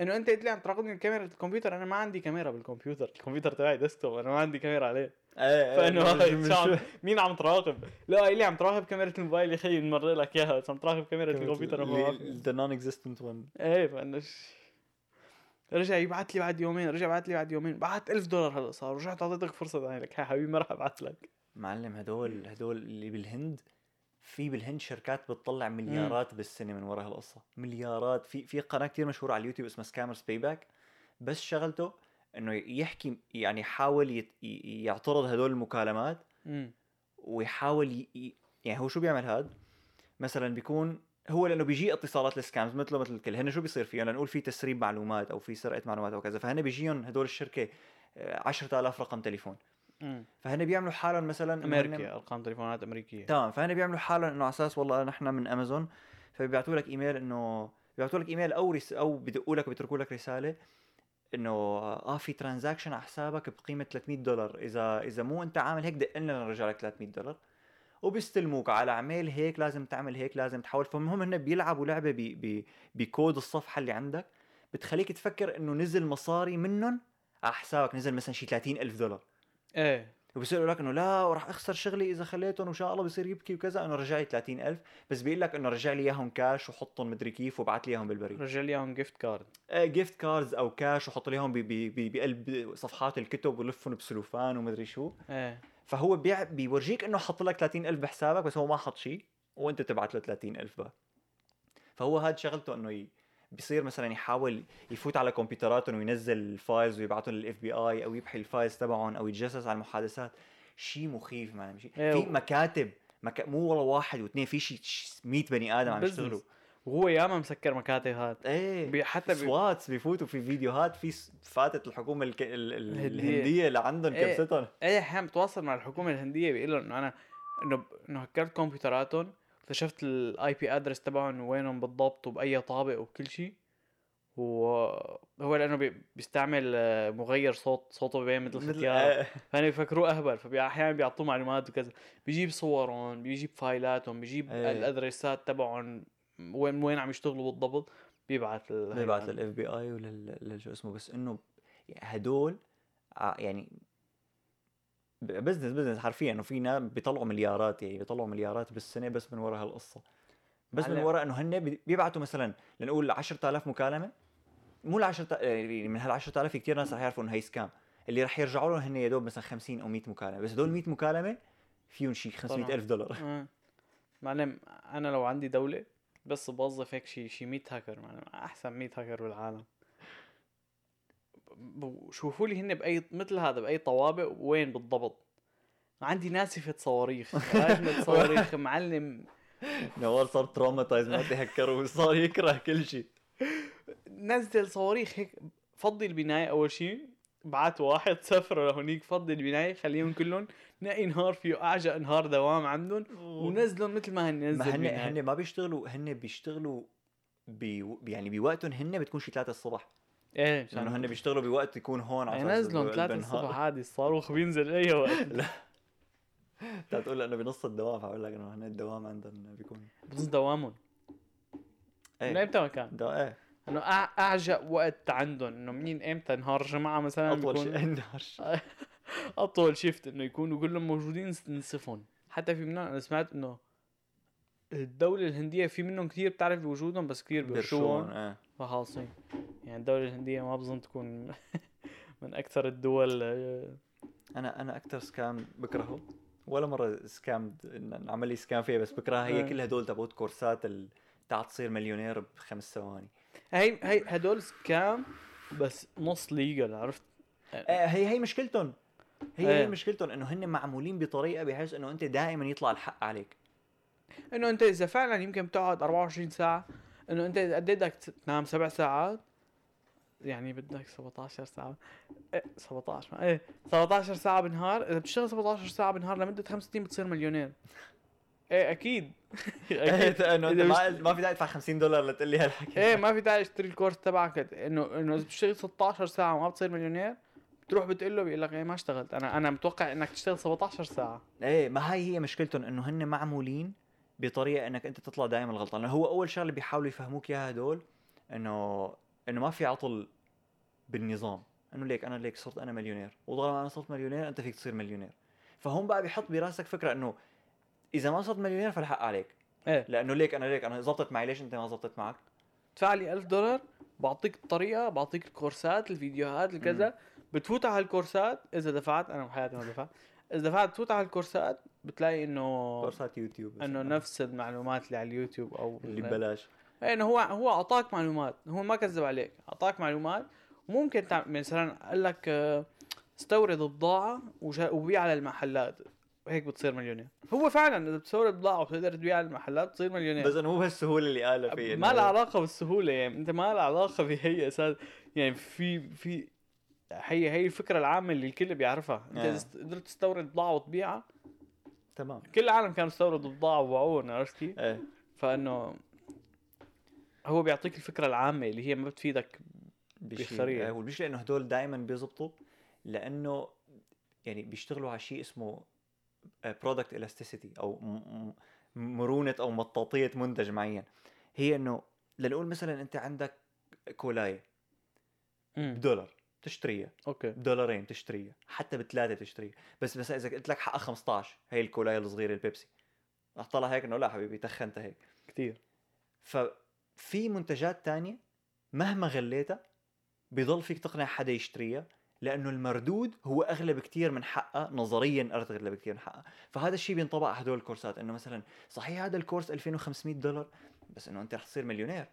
إنه أنت قلت لي عم تراقبني من كاميرا الكمبيوتر أنا ما عندي كاميرا بالكمبيوتر الكمبيوتر تبعي desktop أنا ما عندي كاميرا عليه.
إيه فإنه
إيه، عم-
شو-
مين عم تراقب؟ لا قال لي عم تراقب كاميرا الموبايل يا خيي بنمرق لك إياها بس عم تراقب كاميرا الكمبيوتر.
the non-existent
one إيه فإنه رجع يبعث لي بعد يومين رجع بعث لي بعد يومين. بعت ألف دولار هلا صار رجعت أعطيتك فرصة ثانية لك. حبيبي ما راح أبعث لك.
معلم هدول هدول اللي بالهند في بالهند شركات بتطلع مليارات بالسنة من وراء هالقصة. مليارات. في في قناة كثير مشهورة على اليوتيوب اسمها Scammer Payback بس شغلته إنه يحكي يعني يحاول يت- يعترض هدول المكالمات
امم
ويحاول ي... يعني هو شو بيعمل هاد؟ مثلا بيكون هو لأنه بيجي اتصالات ال scams مثله مثل الكل هن شو بيصير فيهم؟ لنقول في تسريب معلومات أو في سرقة معلومات أو كذا فهن بيجيهم هدول الشركة آه، 10000 رقم تليفون.
امم
فهن بيعملوا حالهم مثلا إنه هن-
أرقام تليفونات أمريكية.
تمام فهن بيعملوا حالهم إنه على أساس والله نحن من أمازون فبيبعتوا لك إيميل إنه بيبعتوا لك إيميل أو رس... أو بدقوا لك بيتركوا لك رسالة إنه آه في transaction على حسابك بقيمة 300 دولار. إذا إذا مو أنت عامل هيك دق لنا نرجع لك 300 دولار وبيستلموك على اعمال هيك لازم تعمل هيك لازم تحول فالمهم هن بيلعبوا لعبة ب... ب... بكود الصفحة اللي عندك بتخليك تفكر إنه نزل مصاري منهم على حسابك. نزل مثلا شي 30 ألف دولار.
إيه.
وبصير يقول لك إنه لا وراح أخسر شغلي إذا خليتهم وان شاء الله بصير يبكي وكذا. انه رجع لي 30000 بس بيقول لك إنه رجع لي إياهم كاش وحطهم مدري كيف وبعت لي إياهم بالبريد.
رجع لي إياهم gift card
gift cards أو كاش وحط لي إياهم بقلب صفحات الكتب ولفهم بسلوفان ومدري شو.
إيه.
فهو بي- بيورجيك إنه حط لك 30000 بحسابك بس هو ما حط شيء وأنت تبعت له 30000 بقى. فهو هاد شغلته إنه. بيصير مثلا يحاول يفوت على كمبيوتراتهم وينزل ال files ويبعتهم لل FBI أو يمحي ال files تبعهم أو يتجسس على المحادثات شيء مخيف معلم شيء
إيه
في مكاتب مك... مو والله واحد واثنين في شيء 100 بني آدم عم. يشتغلوا
وهو ياما مسكر مكاتب هاد
إيه
بي- حتى بي-
SWATs بيفوتوا في فيديوهات في فاتت الحكومة الك... ال... ال...
الهندية.
الهندية اللي عندهم
إيه.
كبستهم
إيه أحيانا بتواصل مع الحكومة الهندية بيقول لهم إنه أنا إنه إنه هكرت كمبيوتراتهم اكتشفت ال IP address تبعهم وينهم بالضبط وبأي طابق وبكل شيء. وهو لأنه بي- بيستعمل آه، مغير صوت صوته بين مثل
مثل
ختيار
آه، [laughs]
فهنا بيفكروه أهبل فاحيانا بيعطوه معلومات وكذا. بيجيب صورهم بيجيب file اتهم بيجيب
إيه.
ال address ات تبعهم وين وين عم يشتغلوا بالضبط. بيبعت لل
بيبعت للاف بي اي ولل شو اسمه بس إنه هدول ع- يعني business business حرفيا. إنه في ناس بيطلعوا مليارات يعني بيطلعوا مليارات بالسنة بس من وراء هالقصة. بس من. وراء إنه هن بي- بيبعتوا مثلا لنقول 10000 مكالمة. مو ال 10 يعني من هال 10000 في كثير ناس رح يعرفوا إنه هي scam اللي رح يرجعوا لهم هن يا دوب مثلا 50 أو 100 مكالمة. بس هدول 100 مكالمة فيهم شيء 500 ألف دولار.
آه. معلم أنا لو عندي دولة بس بوظف هيك شي شي 100 هاكر معلم. أحسن 100 هاكر بالعالم. شوفوا لي هن بأي مثل هذا بأي طوابق وين بالضبط؟ عندي ناسفة صواريخ [laughs] راجمة صواريخ معلم.
نوال [laughs] صار تروماتايز ما تهكروا وصار يكره كل شيء.
نزل صواريخ هيك. فضي البناية أول شي بعت واحد سفره لهونيك فضي البناية خليهم كلهم. نقي نهار فيه اعجى انهار دوام عندهم. ونزلهم مثل ما هن نزل
ما هن. هن ما بيشتغلوا هن بيشتغلوا بي يعني بوقتهم هن بتكون شي 3 الصبح.
إيه
لأنه هن بيشتغلوا بوقت يكون هون على ب-
3
بالنهار.
الصبح عادي الصاروخ بينزل أي وقت. [laughs]
انت تقول انه بنص الدوام فاقول لك إنه هن الدوام عندهم بيكون
بنص دوامهم. من
إيه
إمتى ما كان؟
دا
إيه. إنه اعجى وقت عندهم إنه منين إمتى؟ نهار جمعة مثلا
أطول
بيكون
شيء. [laughs] نهار. [laughs]
أطول شيفت إنه يكونوا كلهم موجودين نصفهم. حتى في منهم أنا سمعت إنه الدولة الهندية في منهم كثير بتعرف بوجودهم بس كثير
بيرشوهم إيه
فخالصين يعني الدولة الهندية ما بظن تكون [laughs] من أكثر الدول آه،
أنا أنا أكثر سكام بكرهه ولا مرة سكام انعمل لي سكام فيها بس بكرهها هي
آه.
كل هدول تبعت كورسات. تاع تصير مليونير بخمس ثواني
هي هي هدول سكام بس نص ليجل عرفت؟
إيه هي هي مشكلتهم هي
إيه.
هي مشكلتهم إنه هن معمولين بطريقة بحيث إنه أنت دائما يطلع الحق عليك
إنه أنت إذا فعلا يمكن بتقعد 24 ساعة إنه أنت قد بدك تنام سبع ساعات يعني بدك 17 ساعة إيه 17 ما إيه 17 ساعة بالنهار إذا بتشتغل 17 ساعة بالنهار لمدة خمس سنين بتصير مليونير.
إيه أكيد. [laughs] أكيد
إنه
ما ما في داعي تدفع 50 دولار لتقول لي هالحكي.
إيه ما في داعي تشتري الكورس تبعك. إنه إنه إذا بتشتغل 16 ساعة وما بتصير مليونير بتروح بتقول له بيقول لك إيه ما اشتغلت. أنا أنا متوقع إنك تشتغل 17 ساعة.
إيه ما هي هي مشكلتهم إنه هن معمولين بطريقة إنك أنت تطلع دائما غلطان لأنه هو أول شغلة بيحاولوا يفهموك إياها هدول إنه إنه ما في عطل بالنظام. إنه ليك أنا ليك صرت أنا مليونير وطالما أنا صرت مليونير أنت فيك تصير مليونير. فهم بقى بيحط براسك فكرة إنه إذا ما صرت مليونير فالحق عليك.
إيه.
لأنه ليك أنا ليك أنا زبطت معي ليش أنت ما زبطت معك؟
ادفع لي 1000 دولار بعطيك الطريقة بعطيك الكورسات الفيديوهات الكذا. بتفوت على الكورسات إذا دفعت أنا بحياتي ما دفعت. إذا دفعت تفوت على الكورسات بتلاقي إنه
كورسات يوتيوب
إنه نفس المعلومات اللي على اليوتيوب أو
اللي ببلاش.
إيه، إنه هو هو أعطاك معلومات. هو ما كذب عليك أعطاك معلومات. وممكن تعمل مثلا قال لك آه، استورد بضاعة وبيع على المحلات. هيك بتصير مليونير. هو فعلا إذا بتستورد بضاعة وبتقدر تبيع على المحلات بتصير مليونير.
بس إنه مو بهالسهوله اللي قالها فيه
ما لها علاقة بالسهولة يعني أنت ما لها علاقة بهي أساس. يعني في في هي هي الفكرة العامة اللي الكل بيعرفها. انت
آه.
اذا است- قدرت تستورد بضاعة وتبيعها
تمام.
كل العالم كانوا يستوردوا بضاعة وباعوها عرفت كيف؟
إيه.
فإنه هو بيعطيك الفكرة العامة اللي هي ما بتفيدك
بشيء. آه، والمشكلة إنه هدول دائما بيزبطوا لأنه يعني بيشتغلوا على شيء اسمه product elasticity أو مرونة أو مطاطية منتج معين. هي إنه لنقول مثلا أنت عندك كولاية بدولار. تشتريها
أوكي.
بدولارين تشتريها حتى بثلاثة تشتريها بس بس إذا قلت لك حقها 15 هي الكولاية الصغيرة البيبسي. رح طلع هيك إنه لا حبيبي تخنت هيك.
كثير
ففي منتجات تانية مهما غليتها بيضل فيك تقنع حدا يشتريها لأنه المردود هو اغلى بكتير من حقها نظريا اغلى بكتير من حقها. فهذا الشيء بينطبق على هدول الكورسات إنه مثلا صحيح هذا الكورس 2500 دولار بس إنه أنت رح تصير مليونير.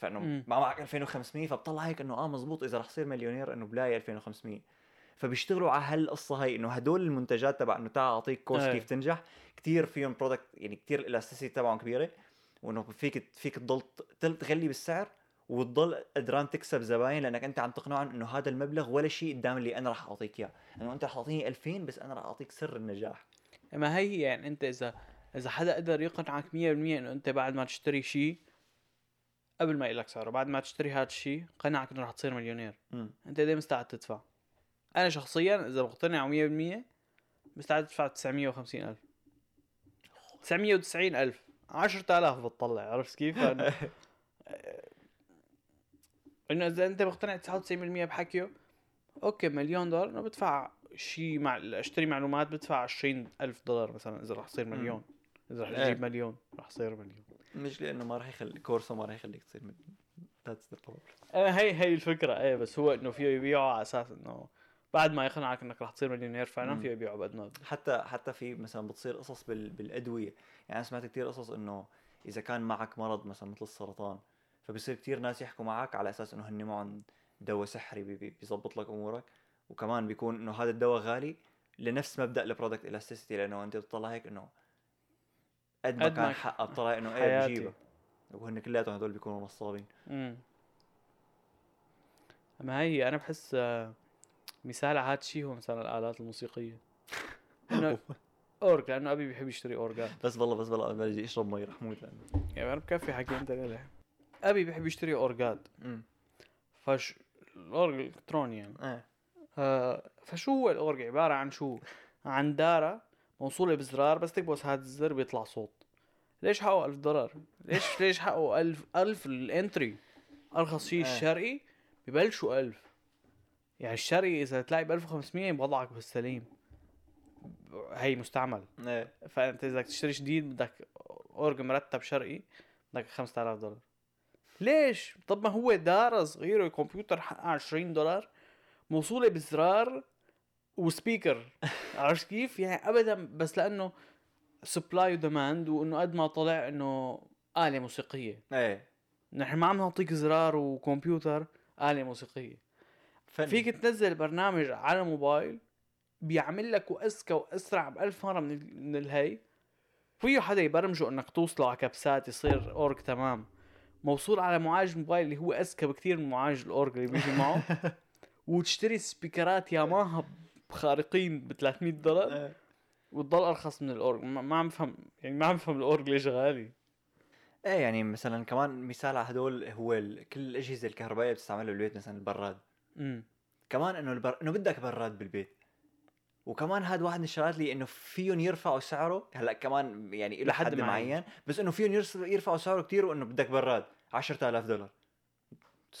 فإنه
مم.
ما معك 2500 فبطلع هيك إنه آه مزبوط إذا رح تصير مليونير إنه بلاقي 2500 فبيشتغلوا على هالقصة هي إنه هدول المنتجات تبع إنه تعال أعطيك كورس
إيه.
كيف تنجح كثير فيهم product يعني كثير elasticity تبعهم كبيرة وإنه فيك فيك تضل تغلي بالسعر وتضل قدران تكسب زباين لأنك أنت عم تقنعهم إنه هذا المبلغ ولا شيء قدام اللي أنا راح أعطيك إياه إنه أنت راح تعطيني 2000 بس أنا راح أعطيك سر النجاح
ما هي يعني أنت إذا إذا حدا قدر يقنعك 100% إنه أنت بعد ما تشتري شيء قبل ما يقلك سعره بعد ما تشتري هذا الشيء قنعك إنه رح تصير مليونير
مم.
أنت قد مستعد تدفع أنا شخصيا إذا مقتنع 100% مستعد أدفع 950 ألف 990 ألف 10000 بتطلع عرفت كيف؟ [laughs] إنه إذا أنت مقتنع 99% بحكيه أوكي مليون دولار إنه بدفع شيء مع أشتري معلومات بدفع 20 ألف دولار مثلا إذا رح يصير. مليون إذا رح
إيه.
أجيب مليون رح يصير مليون
مش لأنه ما راح يخلي كورسو ما راح يخليك تصير من that's the
problem هي هي الفكرة إيه بس هو إنه فيه يبيعه على أساس إنه بعد ما يقنعك إنك رح تصير مليونير فعلا. فيه يبيعه بقد ما.
حتى حتى في مثلا بتصير قصص بال... بالأدوية يعني أنا سمعت كثير قصص إنه إذا كان معك مرض مثلا مثل السرطان فبصير كثير ناس يحكوا معك على أساس إنه هن معهم دواء سحري بي- بي- بيظبط لك أمورك وكمان بيكون إنه هذا الدواء غالي لنفس مبدأ ال product elasticity لأنه أنت بتطلع هيك إنه قد ما
ما
كان حقها بطلع إنه
إيه.
بجيبها وهن كلياتهم هدول بيكونوا نصابين
امم أما هي أنا بحس آه، مثال على هذا الشيء هو مثلا الآلات الموسيقية. [laughs] إنه أورج لأنه أبي بيحب يشتري اورجات
بس والله بس والله أنا بدي اشرب مي رح موت لأنه.
يعني أنا بكفي حكي أنت ليه؟ أبي بيحب يشتري اورجات فش الاورج الالكتروني يعني
إيه.
آه فشو هو الاورج عبارة عن شو؟ عن دارة موصولة بزرار بس تكبس هذا الزر بيطلع صوت. ليش حقه ألف دولار؟ ليش [laughs] ليش حقه ألف ألف ال entry؟ أرخص شيء
آه.
الشرقي ببلشوا ألف. يعني الشرقي إذا تلاقي ب 1500 بوضعك بالسليم. هي مستعمل.
إيه.
فأنت إذا بدك تشتري جديد بدك أورج مرتب شرقي بدك 5000 دولار. ليش؟ طب ما هو دارة صغيرة كمبيوتر حقها 20 دولار. موصولة بزرار و speaker. عرفت كيف؟ يعني ابدا بس لأنه supply و demand وإنه قد ما طلع إنه آلة موسيقية.
إيه.
نحن ما عم نعطيك زرار وكمبيوتر آلة موسيقية.
فن.
فيك تنزل برنامج على موبايل بيعمل لك وأذكى وأسرع بألف مرة من من الهي. فيه حدا يبرمجه إنك توصله على كبسات يصير اورج تمام. موصول على معالج موبايل اللي هو اذكى بكثير من معالج الاورج اللي بيجي معه. [laughs] وتشتري سبيكرات ياماها خارقين ب 300 دولار؟
إيه.
وتضل أرخص من الأورج. ما ما عم بفهم يعني ما عم بفهم الأورج ليش غالي.
إيه يعني مثلا كمان مثال على هدول هو ال... كل الاجهزه الكهربائية بتستعملها بالبيت مثلا البراد.
امم
كمان إنه البر... إنه بدك براد بالبيت. وكمان هذا واحد من الشغلات اللي إنه فيهم يرفعوا سعره. هلأ كمان يعني له حد
معين.
معين بس إنه فيهم يرفعوا سعره كثير وإنه بدك براد. 10000 دولار.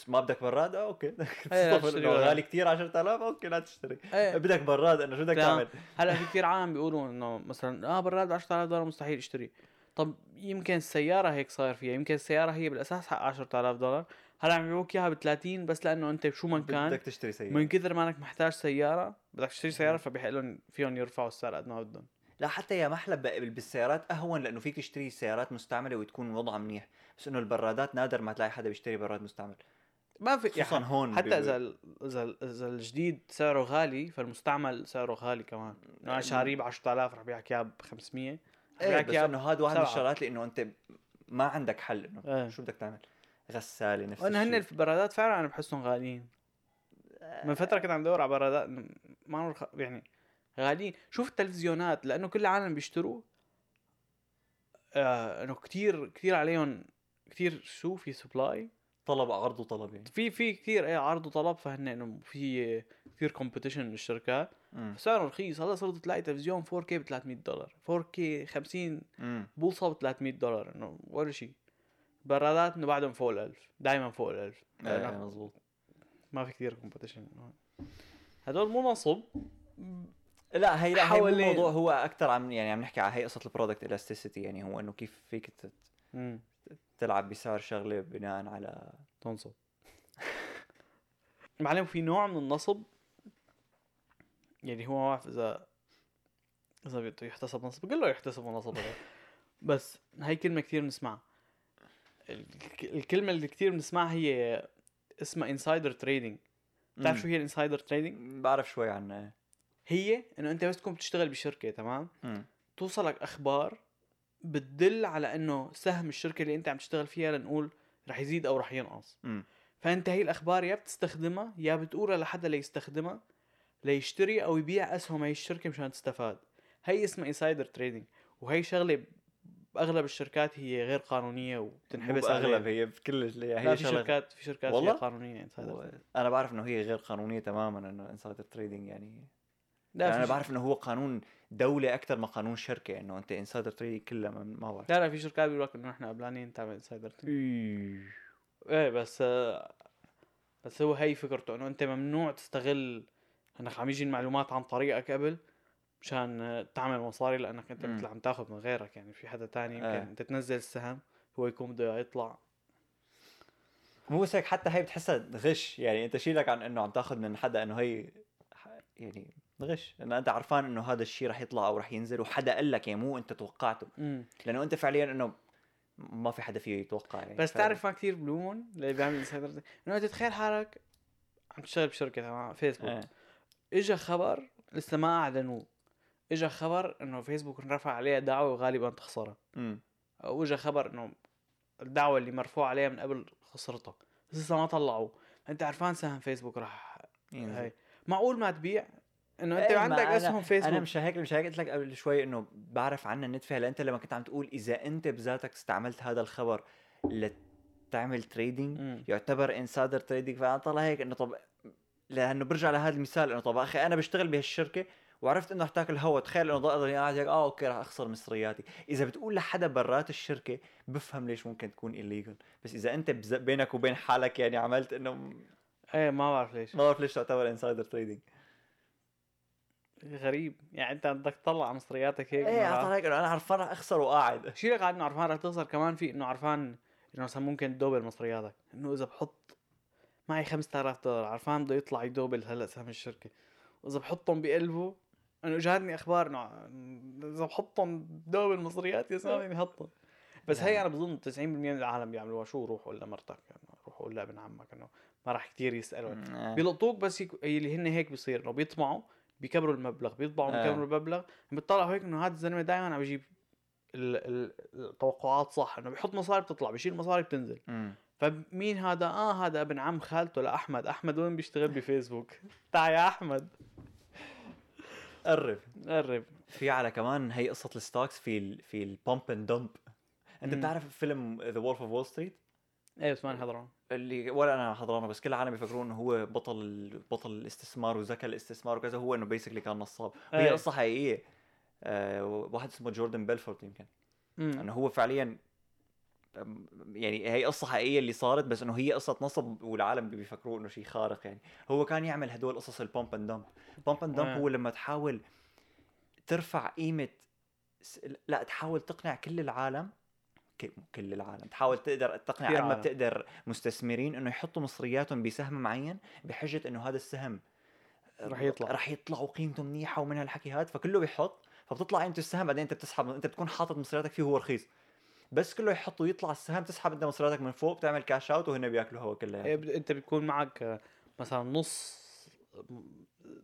ما بدك براد؟
آه
أوكي. [laughs] [laughs]
براد.
غالي كثير 10000 أوكي لا تشتري.
إيه. [laughs]
بدك براد انه شو بدك. تعمل؟
هلأ في كثير عالم بيقولوا إنه مثلا آه براد ب 10000 دولار مستحيل اشتري طب يمكن السيارة هيك صاير فيها. يمكن السيارة هي بالأساس حق 10000 دولار. هلأ عم يبيعوك إياها ب 30 بس لأنه أنت شو ما كان
بدك تشتري سيارة.
من كثر ما إنك محتاج سيارة بدك تشتري سيارة فبيحق لهم فيهم يرفعوا السعر قد ما بدهم.
لا حتى يا محلى ب- بالسيارات أهون لأنه فيك تشتري سيارات مستعملة وتكون وضعها منيح. بس إنه البرادات نادر ما تلاقي حدا بيشتري براد مستعمل.
ما في
خصوصا
يعني
هون
حتى إذا إذا إذا الجديد سعره غالي فالمستعمل سعره غالي كمان. انه أنا شاريه ب 10000 رح بيعك إياه ب 500 رح إيه
بس إنه هذا واحد من. الشغلات اللي إنه أنت ما عندك حل إنه
إيه.
شو بدك تعمل؟ غسالة نفس
وان هن
الشيء.
البرادات فعلا أنا بحسهم غاليين. من فترة كنت عم دور على برادات ما. يعني غاليين. شوف التلفزيونات لأنه كل العالم بيشتروا. آه إنه كتير كتير عليهم كتير شو في supply
طلب عرض وطلب يعني.
في في كثير إيه عرض وطلب فهن إنه في كثير competition من الشركات
امم
سعره رخيص هلأ صرت تلاقي تلفزيون 4K ب 300 دولار 4K 50
امم
بوصة ب 300 دولار إنه ولا شيء. برادات إنه بعدهم فوق ال1000 دائما فوق ال1000
إيه مزبوط
ما في كثير competition هدول مو نصب
لا هي لا هي الموضوع هو أكثر عم يعني عم نحكي على هي قصة ال product elasticity يعني هو إنه كيف فيك تلعب بسعر شغلة بناء على
تنصب [laughs] معلم في نوع من النصب يعني هو ما بعرف اذا إذا بده يحتسب نصب قل له يحتسب نصب. بس هاي كلمة كثير بنسمعها. الك- الكلمة اللي كثير بنسمعها هي اسمها insider trading بتعرف
مم.
شو هي ال insider trading
بعرف شوي عنها.
هي إنه أنت بس تكون بتشتغل بشركة تمام؟
امم
توصلك أخبار بتدل على إنه سهم الشركة اللي أنت عم تشتغل فيها لنقول رح يزيد أو رح ينقص.
امم
فأنت هي الأخبار يا بتستخدمها يا بتقولها لحدا ليستخدمها ليشتري أو يبيع أسهم هي الشركة مشان تستفاد. هي اسمها insider trading وهي شغلة بأغلب الشركات هي غير قانونية وبتنحبس
اغلب هي بكل هي
لا في
شغلة-
شركات في شركات
والله؟
والله؟ قانونية insider
و- أنا بعرف إنه هي غير قانونية تماما إنه insider trading يعني
لا
يعني
أنا
بعرف إنه هو قانون دوله أكثر ما قانون شركة إنه أنت insider trading كلها ما بعرف.
لا لا في شركات بيقول لك إنه إحنا قبلانين تعمل insider إيه بس آه، بس هو هي فكرته إنه أنت ممنوع تستغل إنك عم يجي المعلومات عن طريقك قبل مشان آه، تعمل مصاري لأنك
أنت.
مثل عم تاخذ من غيرك. يعني في حدا تاني يمكن
إيه.
انت تنزل السهم هو يكون بده يطلع.
مو بس هيك حتى هي بتحسها غش. يعني أنت شيلك عن إنه عم تاخذ من حدا إنه هي يعني غش لأنه أنت عرفان إنه هذا الشيء رح يطلع أو رح ينزل وحدا قال لك يعني مو أنت توقعته.
امم
لأنه أنت فعليا إنه ما في حدا فيه يتوقع يعني
بس. تعرف ما كثير بلومن اللي بيعمل insider إنه أنت تخيل حالك عم تشتغل بشركة تمام فيسبوك
إيه.
اجى خبر لسه ما أعلنوه. اجى خبر إنه فيسبوك رفع عليها دعوة وغالبا تخسرها. أو اجى خبر إنه الدعوى اللي مرفوع عليها من قبل خسرتها لسه ما طلعوا أنت عرفان سهم فيسبوك راح. هي معقول ما تبيع؟
إنه أنت
عندك اسهم فيسبوك
أنا مش هيك مش هيك قلت لك قبل شوي إنه بعرف عنها النت فيها لأنت لما كنت عم تقول إذا أنت بذاتك استعملت هذا الخبر لتعمل trading
مم.
يعتبر insider trading فأنا طلع هيك إنه طب لأنه برجع لهذا المثال إنه طب أخي أنا بشتغل بهالشركة وعرفت إنه رح تاكل هوا تخيل إنه ضل قاعد هيك آه OK رح أخسر مصرياتي. إذا بتقول لحدا برات الشركة بفهم ليش ممكن تكون illegal. بس إذا أنت. بينك وبين حالك يعني عملت إنه
إيه ما بعرف ليش.
ما بعرف ليش تعتبر insider trading
غريب. يعني انت بدك تطلع مصرياتك هيك إيه
اعطى هيك أنا عرفان رح أخسر وقاعد.
شيء قاعد إنه عرفان رح تخسر كمان في إنه عرفان إنه مثلا ممكن تdouble مصرياتك؟ إنه إذا بحط معي 5000 دولار عرفان بده يطلع يdouble هلأ سهم الشركة. وإذا بحطهم بقلبه إنه اجاني أخبار إنه إذا بحطهم double مصريات يا زلمه بحطهم بس هي أنا بظن 90% من العالم بيعملوها. شو روح ولا مرتك يعني روح ولا ابن عمك إنه ما راح كتير يسألوا.
آه.
بيلقطوك بس يك... اللي هن هيك بيصير إنه بيطمعوا بيكبروا المبلغ بيطبعوا
آه.
بيكبروا المبلغ. بيطلعوا هيك إنه هذا الزلمة دائما عم يجيب ال... ال... التوقعات صح إنه بيحط مصاري بتطلع بيشيل مصاري بتنزل. فمين هذا؟ آه هذا ابن عم خالته لأحمد. أحمد وين بيشتغل؟ بفيسبوك. [laughs] تعال يا أحمد.
قرب.
قرب.
في على كمان هي قصة ال stocks في ال في ال pump and dump
أنت.
بتعرف فيلم The Wolf of Wall Street
إيه بس ما حضران
اللي ولا أنا حضرانه بس كل العالم بيفكرون إنه هو بطل بطل الاستثمار وذكاء الاستثمار وكذا هو إنه basically كان نصاب وهي
إيه.
قصة حقيقية آه واحد اسمه جوردن بيلفورد يمكن
مم.
إنه هو فعليا يعني هي قصة حقيقية اللي صارت بس إنه هي قصة نصب والعالم بيفكروا إنه شيء خارق يعني هو كان يعمل هدول قصص ال pump and dump pump and
dump.
هو لما تحاول ترفع قيمة س- لا تحاول تقنع كل العالم كل العالم. تحاول تقدر تقنع قد ما. بتقدر مستثمرين إنه يحطوا مصرياتهم بسهم معين بحجة إنه هذا السهم
رح يطلع.
رح يطلع وقيمته منيحة ومن هالحكي هذا فكله بيحط فبتطلع قيمة السهم بعدين أنت بتسحب أنت بتكون حاطط مصرياتك فيه وهو رخيص. بس كله يحط ويطلع السهم تسحب أنت مصرياتك من فوق بتعمل cash out وهن بياكلوا هوا كلها.
إيه بد- أنت بتكون معك مثلا نص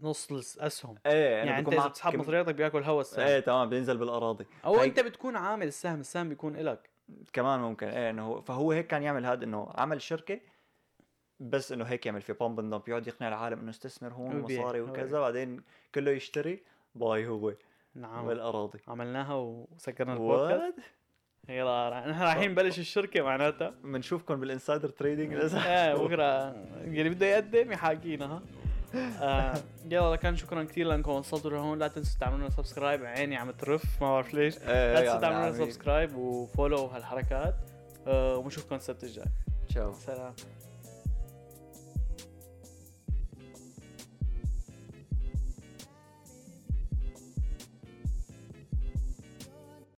نص الأسهم.
إيه
يعني
يعني أنت
بتسحب
كم-
مصرياتك بياكل هوا السهم.
إيه تمام بينزل بالأراضي.
أو
هي-
أنت بتكون عامل السهم السهم بيكون إلك.
كمان ممكن إيه إنه هو فهو هيك كان يعمل هذا إنه عمل شركة بس إنه هيك يعمل في pump and dump يقعد يقنع العالم إنه استثمر هون. مصاري وكذا بعدين كله يشتري buy هو
نعم.
بالأراضي.
عملناها وسكرنا البودكاست. يلا نحن رايحين نبلش الشركة معناتها.
بنشوفكم بال insider
trading. إيه بكرة. اللي بده يقدم يحاكينا ها؟ آه يلا كان شكرا كثير لأنكم وصلتوا لهون. لا تنسوا تعملوا لنا subscribe عيني عم ترف ما بعرف ليش. لا تنسوا تعملوا لنا subscribe و follow هالحركات. آه وبنشوفكم السبت الجاي.
تشاو.
سلام.